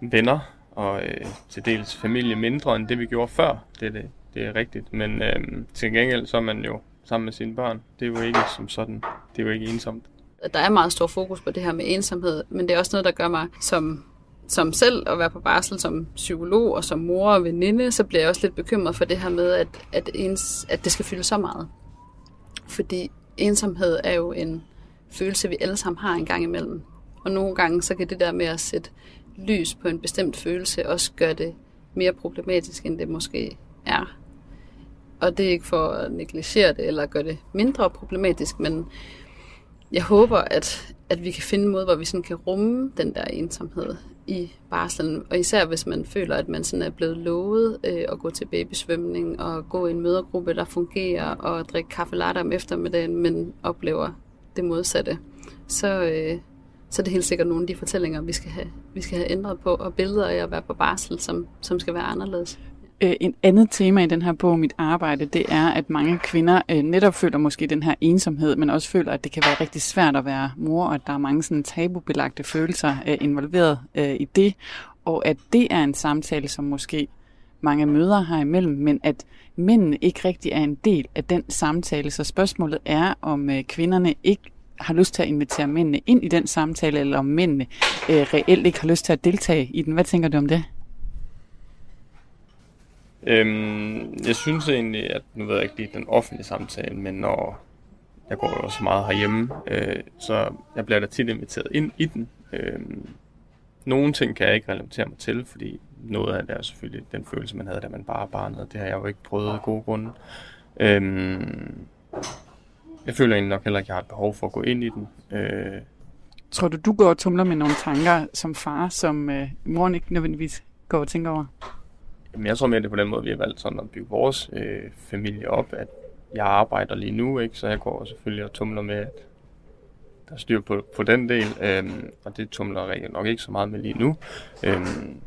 venner og øh, til dels familie mindre end det, vi gjorde før. Det er, det, det er rigtigt. Men øh, til gengæld så er man jo sammen med sine børn. Det er jo ikke som sådan. Det er jo ikke ensomt der er meget stor fokus på det her med ensomhed, men det er også noget, der gør mig som, som selv at være på barsel som psykolog og som mor og veninde, så bliver jeg også lidt bekymret for det her med, at, at, ens, at det skal fylde så meget. Fordi ensomhed er jo en følelse, vi alle sammen har en gang imellem. Og nogle gange, så kan det der med at sætte lys på en bestemt følelse også gøre det mere problematisk, end det måske er. Og det er ikke for at negligere det eller gøre det mindre problematisk, men jeg håber, at, at vi kan finde en måde, hvor vi sådan kan rumme den der ensomhed i barslen. Og især hvis man føler, at man sådan er blevet lovet øh, at gå til babysvømning og gå i en mødergruppe, der fungerer, og drikke kaffe latte om eftermiddagen, men oplever det modsatte. Så, øh, så er det helt sikkert nogle af de fortællinger, vi skal have, vi skal have ændret på, og billeder af at være på barsel, som, som skal være anderledes. Øh, en andet tema i den her bog, mit arbejde, det er, at mange kvinder øh, netop føler måske den her ensomhed, men også føler, at det kan være rigtig svært at være mor, og at der er mange sådan tabubelagte følelser øh, involveret øh, i det, og at det er en samtale, som måske mange mødre har imellem, men at mændene ikke rigtig er en del af den samtale. Så spørgsmålet er, om øh, kvinderne ikke har lyst til at invitere mændene ind i den samtale, eller om mændene øh, reelt ikke har lyst til at deltage i den. Hvad tænker du om det? Øhm, jeg synes egentlig, at nu ved jeg ikke lige den offentlige samtale, men når jeg går jo også meget herhjemme, øh, så jeg bliver da tit inviteret ind i den. Øh, nogle ting kan jeg ikke relatere mig til, fordi noget af det er selvfølgelig den følelse, man havde, da man bare barnet. Det har jeg jo ikke prøvet af gode grunde. Øhm, jeg føler egentlig nok heller ikke, at jeg har et behov for at gå ind i den. Øh, Tror du, du går og tumler med nogle tanker som far, som øh, moren ikke nødvendigvis går og tænker over? Jamen, jeg tror mere, det er på den måde, vi har valgt sådan at bygge vores øh, familie op, at jeg arbejder lige nu, ikke? så jeg går selvfølgelig og tumler med, at der er styr på, på den del, øhm, og det tumler jeg nok ikke så meget med lige nu. Øhm,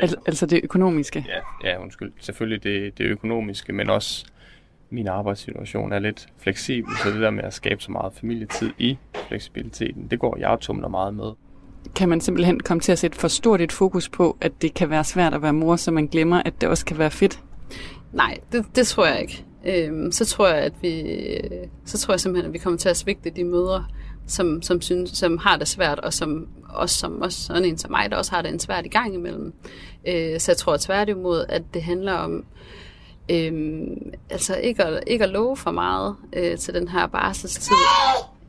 altså, altså det økonomiske? Ja, ja undskyld. Selvfølgelig det, det økonomiske, men også min arbejdssituation er lidt fleksibel, så det der med at skabe så meget familietid i fleksibiliteten, det går jeg tumler meget med kan man simpelthen komme til at sætte for stort et fokus på, at det kan være svært at være mor, så man glemmer, at det også kan være fedt? Nej, det, det tror jeg ikke. Øhm, så tror jeg, at vi, så tror jeg simpelthen, at vi kommer til at svigte de mødre, som, som, synes, som har det svært, og som også som også sådan en som mig, der også har det en svært i gang imellem. Øh, så jeg tror tværtimod, at det handler om øhm, altså ikke at, ikke at love for meget øh, til den her barselstid.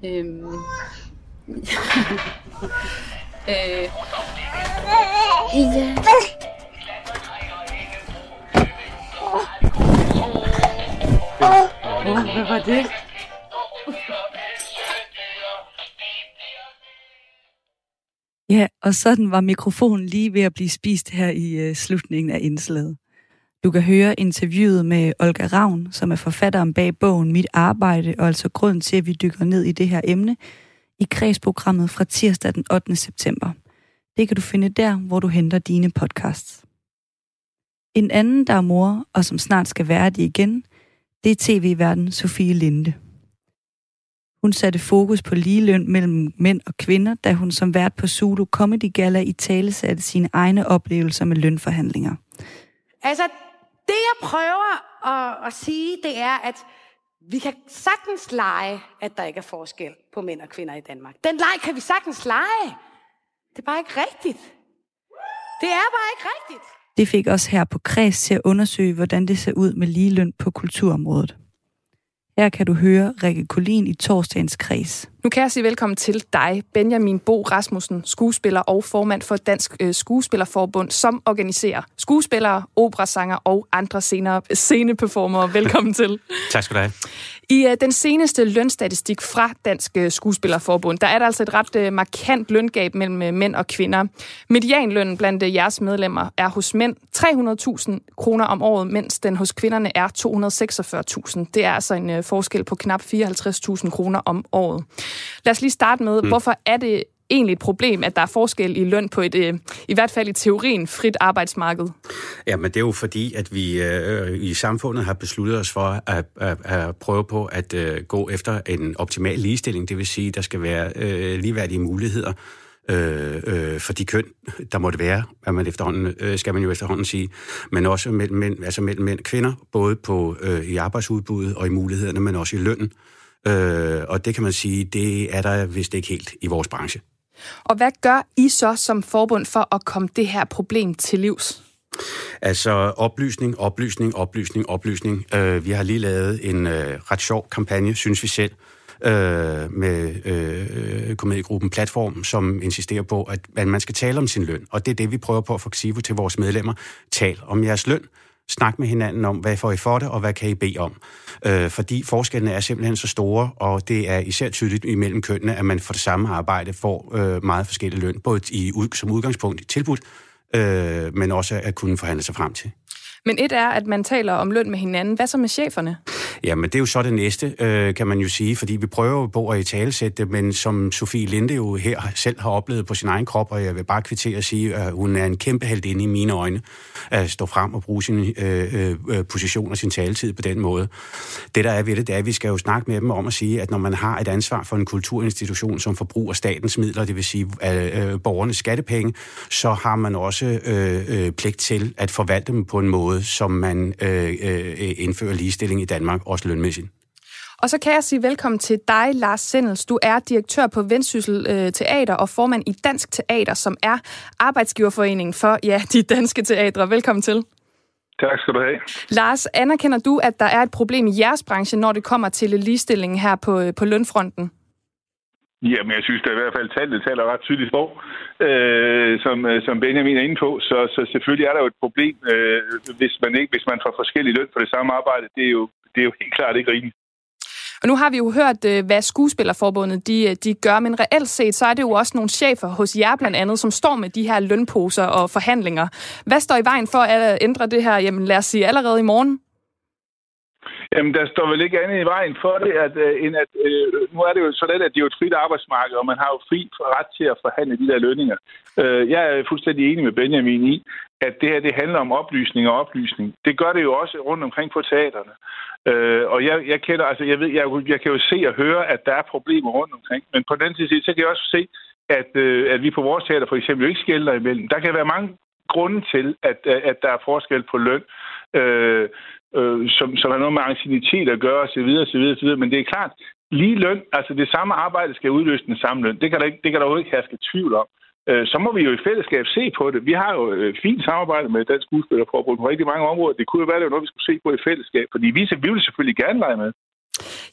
Øhm, øh, ja. Hvad var det? Ja, og sådan var mikrofonen lige ved at blive spist her i øh, slutningen af indslaget. Du kan høre interviewet med Olga Ravn, som er forfatteren bag bogen Mit Arbejde, og altså grunden til, at vi dykker ned i det her emne, i kredsprogrammet fra tirsdag den 8. september. Det kan du finde der, hvor du henter dine podcasts. En anden, der er mor, og som snart skal være det igen, det er tv-verden Sofie Linde. Hun satte fokus på ligeløn mellem mænd og kvinder, da hun som vært på Zulu Comedy Gala i tale satte sine egne oplevelser med lønforhandlinger. Altså, det jeg prøver at, at sige, det er, at vi kan sagtens lege, at der ikke er forskel på mænd og kvinder i Danmark. Den leg kan vi sagtens lege. Det er bare ikke rigtigt. Det er bare ikke rigtigt. Det fik os her på Kreds til at undersøge, hvordan det ser ud med ligeløn på kulturområdet. Her kan du høre Rikke Kolin i torsdagens kreds. Nu kan jeg sige velkommen til dig, Benjamin Bo Rasmussen, skuespiller og formand for Dansk øh, Skuespillerforbund, som organiserer skuespillere, operasanger og andre senere sceneperformere. Velkommen til. tak skal du have. I uh, den seneste lønstatistik fra Dansk uh, Skuespillerforbund, der er der altså et ret uh, markant løngab mellem uh, mænd og kvinder. Medianlønnen blandt uh, jeres medlemmer er hos mænd 300.000 kroner om året, mens den hos kvinderne er 246.000. Det er altså en uh, forskel på knap 54.000 kroner om året. Lad os lige starte med, mm. hvorfor er det egentlig et problem, at der er forskel i løn på et, øh, i hvert fald i teorien, frit arbejdsmarked? Ja, men det er jo fordi, at vi øh, i samfundet har besluttet os for at, at, at prøve på at øh, gå efter en optimal ligestilling. Det vil sige, at der skal være øh, ligeværdige muligheder øh, øh, for de køn, der måtte være, at man efterhånden, øh, skal man jo efterhånden sige, men også mellem mænd, altså mellem mænd og kvinder, både på, øh, i arbejdsudbuddet og i mulighederne, men også i lønnen. Øh, og det kan man sige, det er der vist ikke helt i vores branche. Og hvad gør I så som forbund for at komme det her problem til livs? Altså oplysning, oplysning, oplysning, oplysning. Øh, vi har lige lavet en øh, ret sjov kampagne, synes vi selv, øh, med øh, komediegruppen Platform, som insisterer på, at, at man skal tale om sin løn. Og det er det, vi prøver på at få Xivo til vores medlemmer. Tal om jeres løn. Snak med hinanden om, hvad får I for det, og hvad kan I bede om. Øh, fordi forskellene er simpelthen så store, og det er især tydeligt imellem kønnene, at man for det samme arbejde får øh, meget forskellige løn, både i, som udgangspunkt i tilbud, øh, men også at kunne forhandle sig frem til. Men et er, at man taler om løn med hinanden. Hvad så med cheferne? Jamen, det er jo så det næste, øh, kan man jo sige, fordi vi prøver jo på at i talesætte men som Sofie Linde jo her selv har oplevet på sin egen krop, og jeg vil bare kvittere og sige, at hun er en kæmpe heldinde i mine øjne, at stå frem og bruge sin øh, øh, øh, position og sin taletid på den måde. Det, der er ved det, det er, at vi skal jo snakke med dem om at sige, at når man har et ansvar for en kulturinstitution, som forbruger statens midler, det vil sige øh, øh borgernes skattepenge, så har man også øh, øh, pligt til at forvalte dem på en måde, som man øh, øh, indfører ligestilling i Danmark også lønmæssigt. Og så kan jeg sige velkommen til dig, Lars Sendels. Du er direktør på Vendsyssel øh, Teater og formand i Dansk Teater, som er arbejdsgiverforeningen for ja, de danske teatre. Velkommen til. Tak skal du have. Lars, anerkender du, at der er et problem i jeres branche, når det kommer til ligestillingen her på, øh, på lønfronten? Jamen, jeg synes da i hvert fald, tallet taler ret tydeligt sprog, øh, som, øh, som Benjamin er inde på. Så, så selvfølgelig er der jo et problem, øh, hvis, man ikke, hvis man får forskellige løn for det samme arbejde. Det er jo, det er jo helt klart ikke rimeligt. Og nu har vi jo hørt, øh, hvad Skuespillerforbundet de, øh, de gør, men reelt set, så er det jo også nogle chefer hos jer blandt andet, som står med de her lønposer og forhandlinger. Hvad står i vejen for at ændre det her, jamen lad os sige allerede i morgen? Jamen, der står vel ikke andet i vejen for det, at, øh, end at øh, nu er det jo sådan, at det er jo et frit arbejdsmarked, og man har jo fri ret til at forhandle de der lønninger. Øh, jeg er fuldstændig enig med Benjamin i, at det her det handler om oplysning og oplysning. Det gør det jo også rundt omkring på teaterne. Øh, og jeg, jeg kender, altså jeg ved, jeg, jeg kan jo se og høre, at der er problemer rundt omkring. Men på den anden side, så kan jeg også se, at, øh, at vi på vores teater for eksempel ikke skælder imellem. Der kan være mange grunde til, at, at der er forskel på løn. Øh, øh, som, som har noget med ancienitet at gøre osv. osv., osv. Men det er klart, lige løn, altså det samme arbejde skal udløse den samme løn. Det kan der, ikke, det kan der jo ikke herske tvivl om. Øh, så må vi jo i fællesskab se på det. Vi har jo øh, fint samarbejde med Dansk Udspillerforbund på rigtig mange områder. Det kunne jo være, det var noget, vi skulle se på i fællesskab, fordi vi, vi vil selvfølgelig gerne lege med.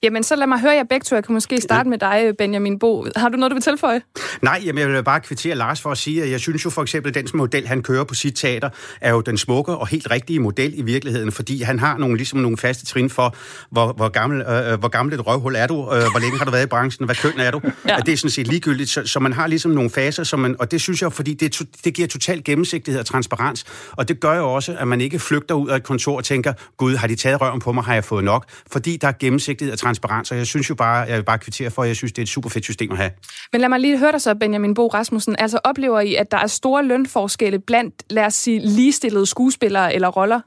Jamen, så lad mig høre jer begge to. Jeg kan måske starte med dig, Benjamin Bo. Har du noget, du vil tilføje? Nej, jamen, jeg vil bare kvittere Lars for at sige, at jeg synes jo for eksempel, at den model, han kører på sit teater, er jo den smukke og helt rigtige model i virkeligheden, fordi han har nogle, ligesom nogle faste trin for, hvor, hvor, gammel, øh, hvor gammel et røvhul er du, øh, hvor længe har du været i branchen, hvad køn er du. Ja. Det er sådan set ligegyldigt, så, så man har ligesom nogle faser, som man, og det synes jeg, fordi det, det giver total gennemsigtighed og transparens, og det gør jo også, at man ikke flygter ud af et kontor og tænker, gud, har de taget røven på mig, har jeg fået nok? Fordi der er gennemsigtighed og transparens, og jeg synes jo bare, jeg vil bare kvittere for, at jeg synes, det er et super fedt system at have. Men lad mig lige høre dig så, Benjamin Bo Rasmussen. Altså oplever I, at der er store lønforskelle blandt, lad os sige, ligestillede skuespillere eller roller?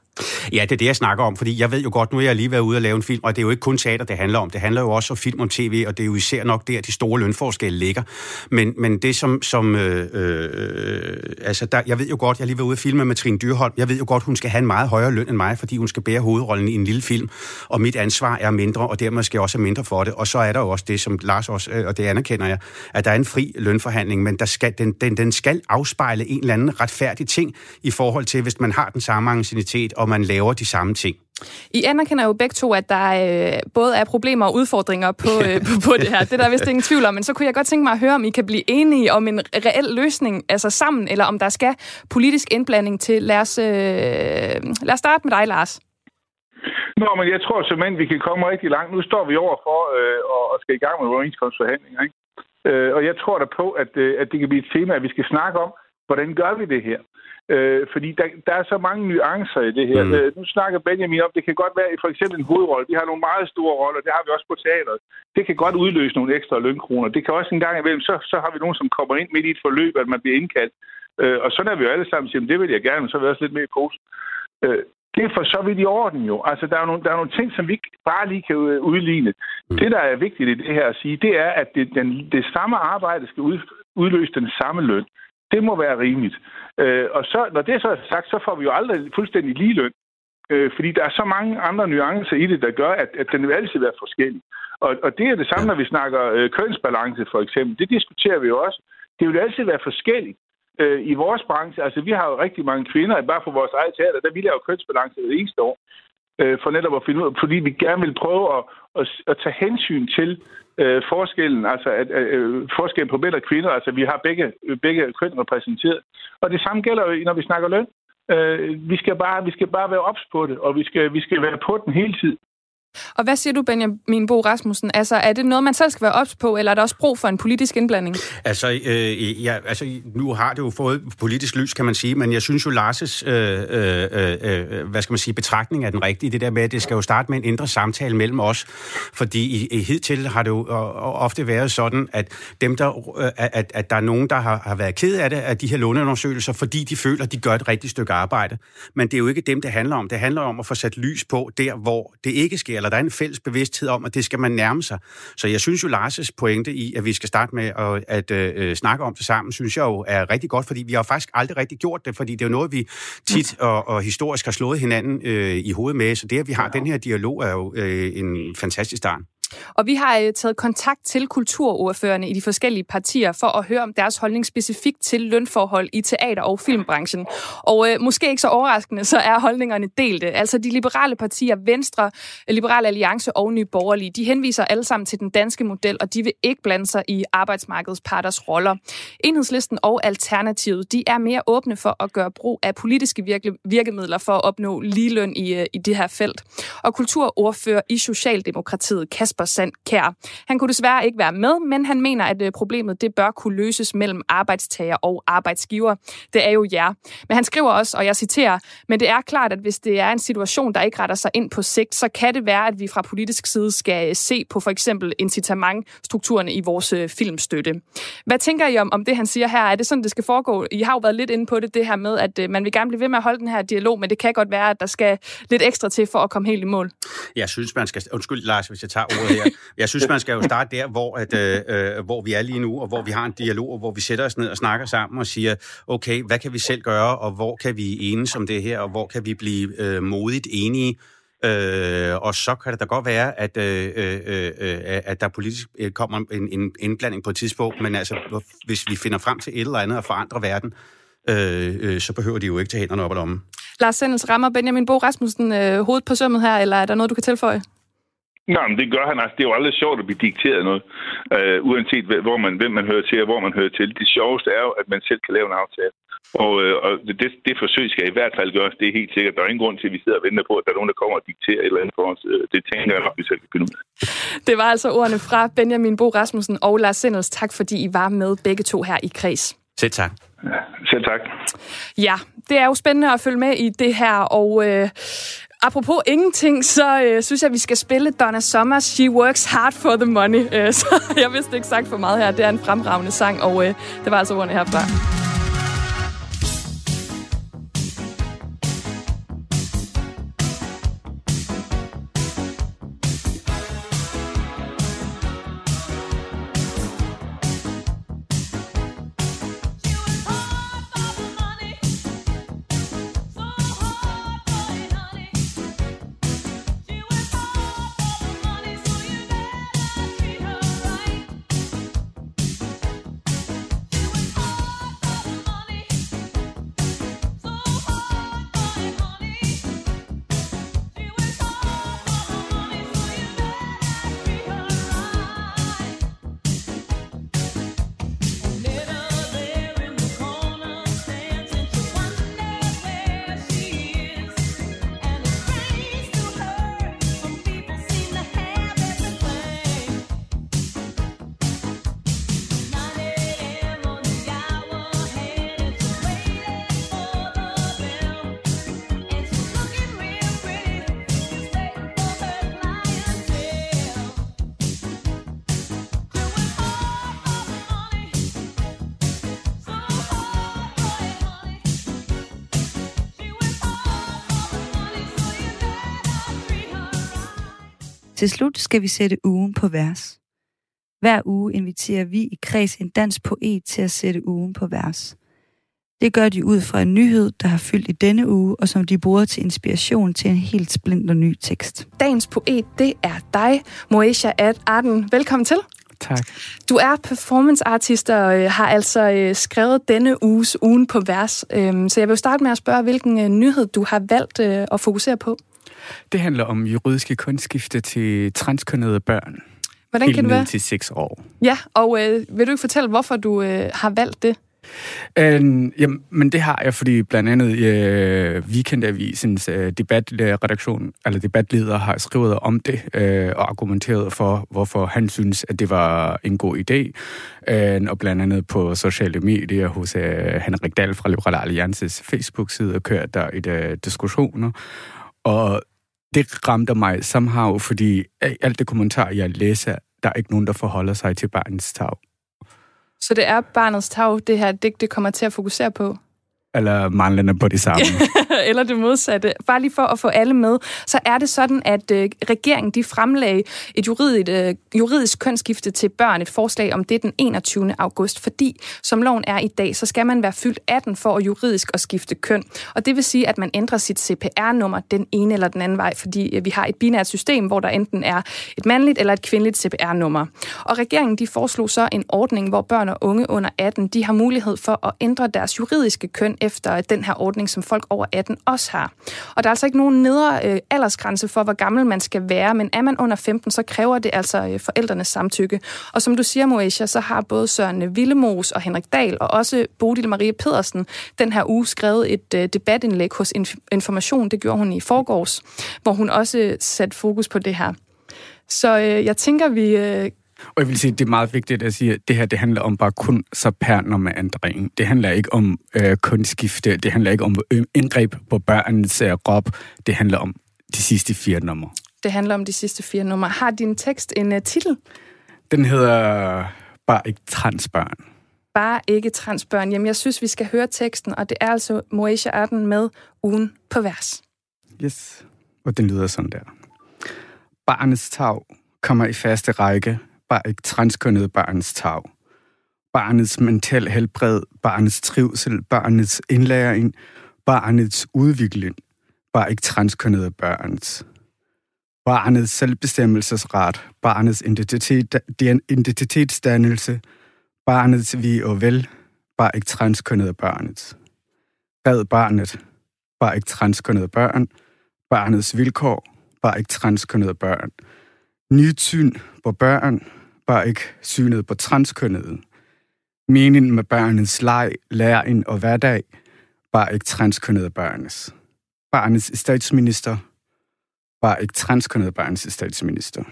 Ja, det er det, jeg snakker om, fordi jeg ved jo godt, nu er jeg lige været ude og lave en film, og det er jo ikke kun teater, det handler om. Det handler jo også om film om tv, og det er jo især nok der, de store lønforskelle ligger. Men, men det som, som øh, øh, altså der, jeg ved jo godt, jeg lige været ude og filme med Trine Dyrholm, jeg ved jo godt, hun skal have en meget højere løn end mig, fordi hun skal bære hovedrollen i en lille film, og mit ansvar er mindre, og dermed skal jeg også have mindre for det. Og så er der jo også det, som Lars også, øh, og det anerkender jeg, at der er en fri lønforhandling, men der skal, den, den, den skal afspejle en eller anden retfærdig ting i forhold til, hvis man har den samme ancienitet, og man laver de samme ting. I anerkender jo begge to, at der øh, både er problemer og udfordringer på, øh, på, på det her. Det der er vist ingen tvivl om, men så kunne jeg godt tænke mig at høre, om I kan blive enige om en reel løsning, altså sammen, eller om der skal politisk indblanding til. Lad os, øh, lad os starte med dig, Lars. Nå, men jeg tror simpelthen, vi kan komme rigtig langt. Nu står vi over for øh, og skal i gang med overenskomstforhandlinger. Ikke? Øh, og jeg tror da på, at, øh, at det kan blive et tema, at vi skal snakke om, hvordan gør vi det her? Øh, fordi der, der er så mange nuancer i det her. Mm. Øh, nu snakker Benjamin om, det kan godt være for eksempel en hovedrolle. Vi har nogle meget store roller, det har vi også på teateret. Det kan godt udløse nogle ekstra lønkroner. Det kan også en gang imellem, så, så har vi nogen, som kommer ind midt i et forløb, at man bliver indkaldt. Øh, og sådan er vi jo alle sammen siger, det vil jeg gerne, men så vil jeg også lidt mere i pose. Øh, det er for så vidt i orden jo. Altså, der er, nogle, der er nogle ting, som vi ikke bare lige kan udligne. Mm. Det, der er vigtigt i det her at sige, det er, at det, den, det samme arbejde skal ud, udløse den samme løn. Det må være rimeligt. Øh, og så, når det så er sagt, så får vi jo aldrig fuldstændig lige løn. Øh, fordi der er så mange andre nuancer i det, der gør, at, at den vil altid være forskellig. Og, og det er det samme, når vi snakker øh, kønsbalance for eksempel. Det diskuterer vi jo også. Det vil altid være forskelligt øh, i vores branche. Altså, vi har jo rigtig mange kvinder, bare på vores eget teater, der vi laver kønsbalance det eneste år. Øh, for netop at finde ud af, fordi vi gerne vil prøve at, at, at tage hensyn til øh, forskellen, altså at, øh, forskellen på mænd og kvinder. Altså, vi har begge, begge køn repræsenteret. Og det samme gælder jo, når vi snakker løn. Øh, vi, skal bare, vi skal bare være ops på det, og vi skal, vi skal være på den hele tiden. Og hvad siger du, Benjamin Bo Rasmussen? Altså, er det noget, man selv skal være ops på, eller er der også brug for en politisk indblanding? Altså, øh, ja, altså nu har det jo fået politisk lys, kan man sige, men jeg synes jo, Lars' øh, øh, øh, øh hvad skal man sige, betragtning er den rigtige. Det der med, at det skal jo starte med en indre samtale mellem os, fordi i, i hidtil har det jo øh, øh, ofte været sådan, at dem der, øh, at, at der er nogen, der har, har været ked af det, af de her låneundersøgelser, fordi de føler, at de gør et rigtigt stykke arbejde. Men det er jo ikke dem, det handler om. Det handler om at få sat lys på der, hvor det ikke sker eller der er en fælles bevidsthed om, at det skal man nærme sig. Så jeg synes jo, Lars' pointe i, at vi skal starte med at, at øh, snakke om det sammen, synes jeg jo er rigtig godt, fordi vi har faktisk aldrig rigtig gjort det, fordi det er jo noget, vi tit og, og historisk har slået hinanden øh, i hovedet med, så det, at vi har den her dialog, er jo øh, en fantastisk start. Og vi har øh, taget kontakt til kulturordførende i de forskellige partier for at høre om deres holdning specifikt til lønforhold i teater- og filmbranchen. Og øh, måske ikke så overraskende, så er holdningerne delte. Altså de liberale partier, Venstre, Liberale Alliance og Nye Borgerlige, de henviser alle sammen til den danske model, og de vil ikke blande sig i arbejdsmarkedets parters roller. Enhedslisten og Alternativet, de er mere åbne for at gøre brug af politiske virke, virkemidler for at opnå ligeløn i, øh, i det her felt. Og kulturordfører i Socialdemokratiet, Kasper Kasper Sandkær. Han kunne desværre ikke være med, men han mener, at øh, problemet det bør kunne løses mellem arbejdstager og arbejdsgiver. Det er jo jer. Men han skriver også, og jeg citerer, men det er klart, at hvis det er en situation, der ikke retter sig ind på sigt, så kan det være, at vi fra politisk side skal øh, se på for eksempel incitamentstrukturerne i vores øh, filmstøtte. Hvad tænker I om, om det, han siger her? Er det sådan, det skal foregå? I har jo været lidt inde på det, det her med, at man vil gerne blive ved med at holde den her dialog, men det kan godt være, at der skal lidt ekstra til for at komme helt i mål. Jeg synes, man skal... Undskyld, Lars, hvis jeg tager ordet her. Jeg synes, man skal jo starte der, hvor, at, øh, øh, hvor vi er lige nu, og hvor vi har en dialog, og hvor vi sætter os ned og snakker sammen og siger, okay, hvad kan vi selv gøre, og hvor kan vi enes om det her, og hvor kan vi blive øh, modigt enige Øh, og så kan det da godt være, at, øh, øh, øh, at der politisk øh, kommer en, en indblanding på et tidspunkt, men altså, hvis vi finder frem til et eller andet at forandre verden, øh, øh, så behøver de jo ikke tage hænderne op ad lommen. Lars Sendels rammer Benjamin Bo Rasmussen øh, hovedet på sømmet her, eller er der noget, du kan tilføje? Nej, men det gør han. Altså, det er jo aldrig sjovt at blive dikteret noget, øh, uanset hvor man, hvem man hører til og hvor man hører til. Det sjoveste er jo, at man selv kan lave en aftale. Og, øh, og det, det forsøg skal i hvert fald gøres, det er helt sikkert. Der er ingen grund til, at vi sidder og venter på, at der er nogen, der kommer og dikterer et eller andet for os. Øh, det tænker jeg nok, vi selv kan finde ud af. Det var altså ordene fra Benjamin Bo Rasmussen og Lars Sindels. Tak, fordi I var med begge to her i Kreds. Selv tak. Ja, selv tak. Ja, det er jo spændende at følge med i det her, og øh, apropos ingenting, så øh, synes jeg, at vi skal spille Donna Summers She Works Hard for the Money. Øh, så jeg vidste ikke sagt for meget her. Det er en fremragende sang, og øh, det var altså ordene herfra. Til slut skal vi sætte ugen på vers. Hver uge inviterer vi i kreds en dansk poet til at sætte ugen på vers. Det gør de ud fra en nyhed, der har fyldt i denne uge, og som de bruger til inspiration til en helt splinter ny tekst. Dagens poet, det er dig, Moesha Arden. Velkommen til. Tak. Du er performanceartist og øh, har altså øh, skrevet denne uges ugen på vers. Øhm, så jeg vil starte med at spørge, hvilken øh, nyhed du har valgt øh, at fokusere på. Det handler om juridiske kunstskifte til transkønnede børn. Hvordan kan det være? til 6 år. Ja, og øh, vil du ikke fortælle, hvorfor du øh, har valgt det? Øh, jamen, men det har jeg, fordi blandt andet øh, Weekendavisens øh, debatredaktion, eller debatleder har skrevet om det øh, og argumenteret for, hvorfor han synes, at det var en god idé. Øh, og blandt andet på sociale medier hos øh, Henrik Dahl fra Liberale Alliances Facebook-side kørt der et øh, diskussioner. Og det ramte mig somehow, fordi øh, alt det kommentar, jeg læser, der er ikke nogen, der forholder sig til barnets tag. Så det er barnets tag, det her digt, det kommer til at fokusere på? Eller manglende på det samme. eller det modsatte. Bare lige for at få alle med, så er det sådan, at øh, regeringen de fremlagde et juridisk, øh, juridisk kønsskifte til børn, et forslag om det den 21. august, fordi som loven er i dag, så skal man være fyldt 18 for at juridisk at skifte køn. Og det vil sige, at man ændrer sit CPR-nummer den ene eller den anden vej, fordi øh, vi har et binært system, hvor der enten er et mandligt eller et kvindeligt CPR-nummer. Og regeringen de foreslog så en ordning, hvor børn og unge under 18, de har mulighed for at ændre deres juridiske køn efter den her ordning, som folk over 18 også har. Og der er altså ikke nogen nedre øh, aldersgrænse for, hvor gammel man skal være, men er man under 15, så kræver det altså øh, forældrenes samtykke. Og som du siger, Moesha, så har både Søren Villemos og Henrik Dahl og også Bodil Marie Pedersen den her uge skrevet et øh, debatindlæg hos Information. Det gjorde hun i forgårs, hvor hun også satte fokus på det her. Så øh, jeg tænker, vi øh, og jeg vil sige, det er meget vigtigt at sige, at det her det handler om bare kun ændring. Det handler ikke om øh, kunstskifte, det handler ikke om øh, indgreb på børnens øh, krop, det handler om de sidste fire numre. Det handler om de sidste fire numre. Har din tekst en uh, titel? Den hedder Bare ikke transbørn. Bare ikke transbørn. Jamen, jeg synes, vi skal høre teksten, og det er altså Moesha Arden med ugen på vers. Yes, og den lyder sådan der. Barnets tag kommer i faste række transkønnet barnets tag. Barnets mental helbred, barnets trivsel, barnets indlæring, barnets udvikling, bare ikke transkønnede børns. barnets selvbestemmelsesret, barnets identitet, identitetsdannelse, barnets vi og vel, bare ikke transkønnede børnets. Red barnet, bare ikke transkønnede børn, barnets vilkår, bare ikke transkønnede børn. Nyt syn på børn, bare ikke synet på transkønnede. Meningen med børnets leg, læring og hverdag, var ikke transkønnede børnes. Barnets statsminister, var ikke transkønnede barnets statsminister.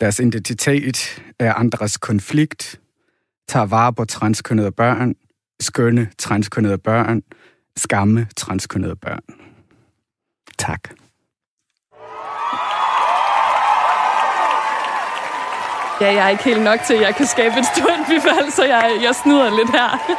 Deres identitet er andres konflikt, tager vare på transkønnede børn, skønne transkønnede børn, skamme transkønnede børn. Tak. Ja, jeg er ikke helt nok til, at jeg kan skabe et stort bifald, så jeg, jeg snyder lidt her.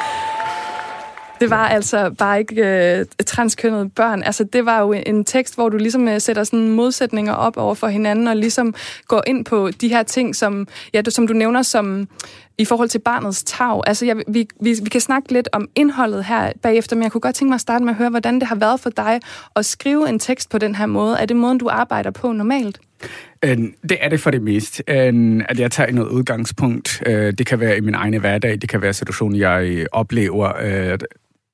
Det var altså bare ikke øh, transkønnede børn. Altså, det var jo en tekst, hvor du ligesom øh, sætter sådan modsætninger op over for hinanden, og ligesom går ind på de her ting, som, ja, du, som du nævner som i forhold til barnets tag. Altså, jeg, vi, vi, vi kan snakke lidt om indholdet her bagefter, men jeg kunne godt tænke mig at starte med at høre, hvordan det har været for dig at skrive en tekst på den her måde. Er det måden, du arbejder på normalt? Øhm, det er det for det meste, øhm, at jeg tager noget udgangspunkt. Øh, det kan være i min egen hverdag, det kan være situationen, jeg oplever øh,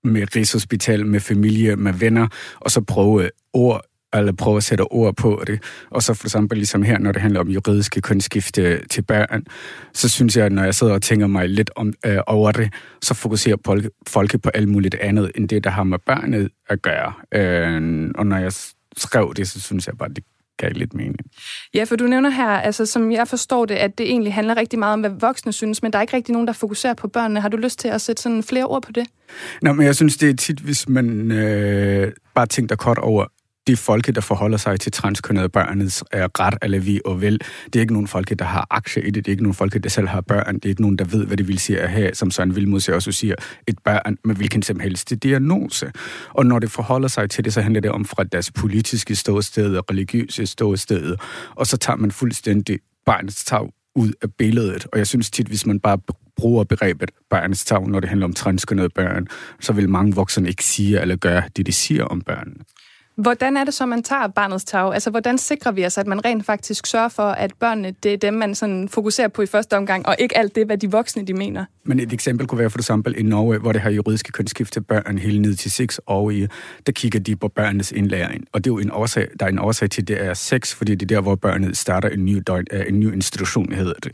med Rigshospital, med familie, med venner, og så prøve ord eller prøve at sætte ord på det. Og så for eksempel ligesom her, når det handler om juridiske kønsskifte til børn, så synes jeg, når jeg sidder og tænker mig lidt om, øh, over det, så fokuserer folk, på alt muligt andet, end det, der har med børnet at gøre. Øh, og når jeg skrev det, så synes jeg bare, det gav lidt mening. Ja, for du nævner her, altså som jeg forstår det, at det egentlig handler rigtig meget om, hvad voksne synes, men der er ikke rigtig nogen, der fokuserer på børnene. Har du lyst til at sætte sådan flere ord på det? Nå, men jeg synes, det er tit, hvis man øh, bare tænker kort over, de folke, der forholder sig til transkønnede børnets er ret eller vi og vel. Det er ikke nogen folke, der har aktier i det. Det er ikke nogen folke, der selv har børn. Det er ikke nogen, der ved, hvad det vil sige at have, som Søren Vilmod også siger, et børn med hvilken som helst diagnose. Og når det forholder sig til det, så handler det om fra deres politiske ståsted og religiøse ståsted. Og så tager man fuldstændig barnets tag ud af billedet. Og jeg synes tit, hvis man bare bruger begrebet barnets tag, når det handler om transkønnede børn, så vil mange voksne ikke sige eller gøre det, de siger om børnene. Hvordan er det så, man tager barnets tag? Altså, hvordan sikrer vi os, at man rent faktisk sørger for, at børnene, det er dem, man sådan fokuserer på i første omgang, og ikke alt det, hvad de voksne, de mener? Men et eksempel kunne være for eksempel i Norge, hvor det har juridiske kønsskift til børn helt ned til 6 år i, der kigger de på børnenes indlæring. Og det er jo en årsag, der er en årsag til, at det er 6, fordi det er der, hvor børnet starter en ny, døgn, øh, en ny institution, hedder det.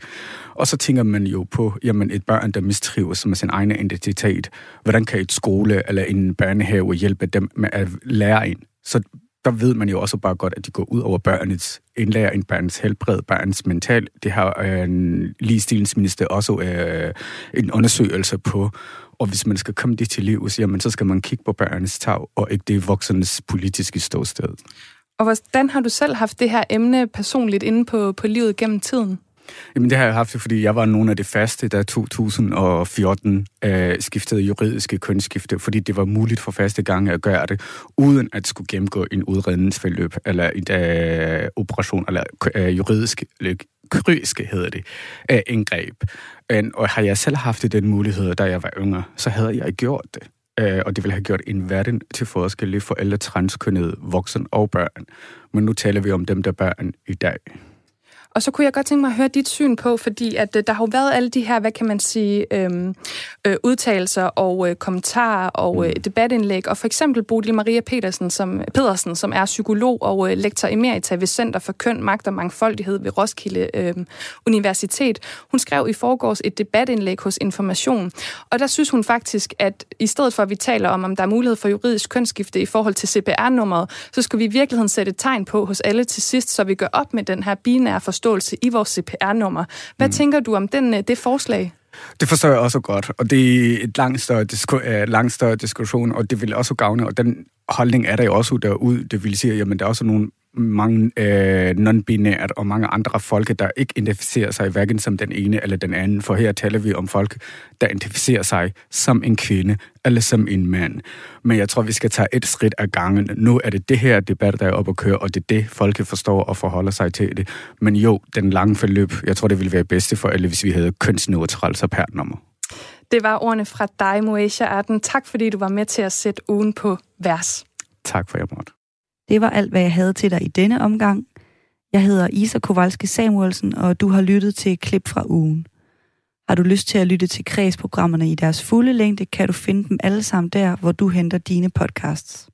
Og så tænker man jo på, jamen et børn, der mistrives med sin egen identitet, hvordan kan et skole eller en børnehave hjælpe dem med at lære ind? Så der ved man jo også bare godt, at de går ud over børnets indlæring, børnets helbred, børnets mental. Det har øh, ligestillingsminister også øh, en undersøgelse på. Og hvis man skal komme det til livs, jamen, så skal man kigge på børnenes tag, og ikke det voksenes politiske ståsted. Og hvordan har du selv haft det her emne personligt inde på, på livet gennem tiden? Jamen det har jeg haft, fordi jeg var nogle af de faste, der 2014 øh, skiftede juridiske kønsskifte, fordi det var muligt for første gang at gøre det, uden at skulle gennemgå en udredningsforløb, eller en øh, operation, eller øh, juridisk kryske hedder det, øh, indgreb. Og har jeg selv haft den mulighed, da jeg var yngre, så havde jeg gjort det. Øh, og det ville have gjort en verden til forskel for alle transkønnede voksne og børn. Men nu taler vi om dem, der børn i dag. Og så kunne jeg godt tænke mig at høre dit syn på, fordi at øh, der har jo været alle de her, hvad kan man sige, øhm, øh, udtalelser og øh, kommentarer og øh, debatindlæg. Og for eksempel Bodil Maria Petersen, som, Pedersen, som er psykolog og øh, lektor emerita ved Center for Køn, Magt og Mangfoldighed ved Roskilde øh, Universitet. Hun skrev i forgårs et debatindlæg hos Information. Og der synes hun faktisk, at i stedet for at vi taler om, om der er mulighed for juridisk kønsskifte i forhold til CPR-nummeret, så skal vi i virkeligheden sætte et tegn på hos alle til sidst, så vi gør op med den her binære forståelse forståelse i vores CPR-nummer. Hvad mm. tænker du om den, øh, det forslag? Det forstår jeg også godt, og det er et langt større, disku- uh, langt større diskussion, og det vil også gavne, og den holdning er der jo også derude. Det vil sige, at der er også nogle mange øh, non-binært og mange andre folk, der ikke identificerer sig hverken som den ene eller den anden. For her taler vi om folk, der identificerer sig som en kvinde eller som en mand. Men jeg tror, vi skal tage et skridt ad gangen. Nu er det det her debat, der er oppe at køre, og det er det, folk forstår og forholder sig til det. Men jo, den lange forløb, jeg tror, det ville være bedste for alle, hvis vi havde kønsneutralt CPR-nummer. Det var ordene fra dig, Moesha Arden. Tak, fordi du var med til at sætte ugen på vers. Tak for, jeg måtte. Det var alt, hvad jeg havde til dig i denne omgang. Jeg hedder Isa Kowalski Samuelsen, og du har lyttet til et klip fra ugen. Har du lyst til at lytte til kredsprogrammerne i deres fulde længde, kan du finde dem alle sammen der, hvor du henter dine podcasts.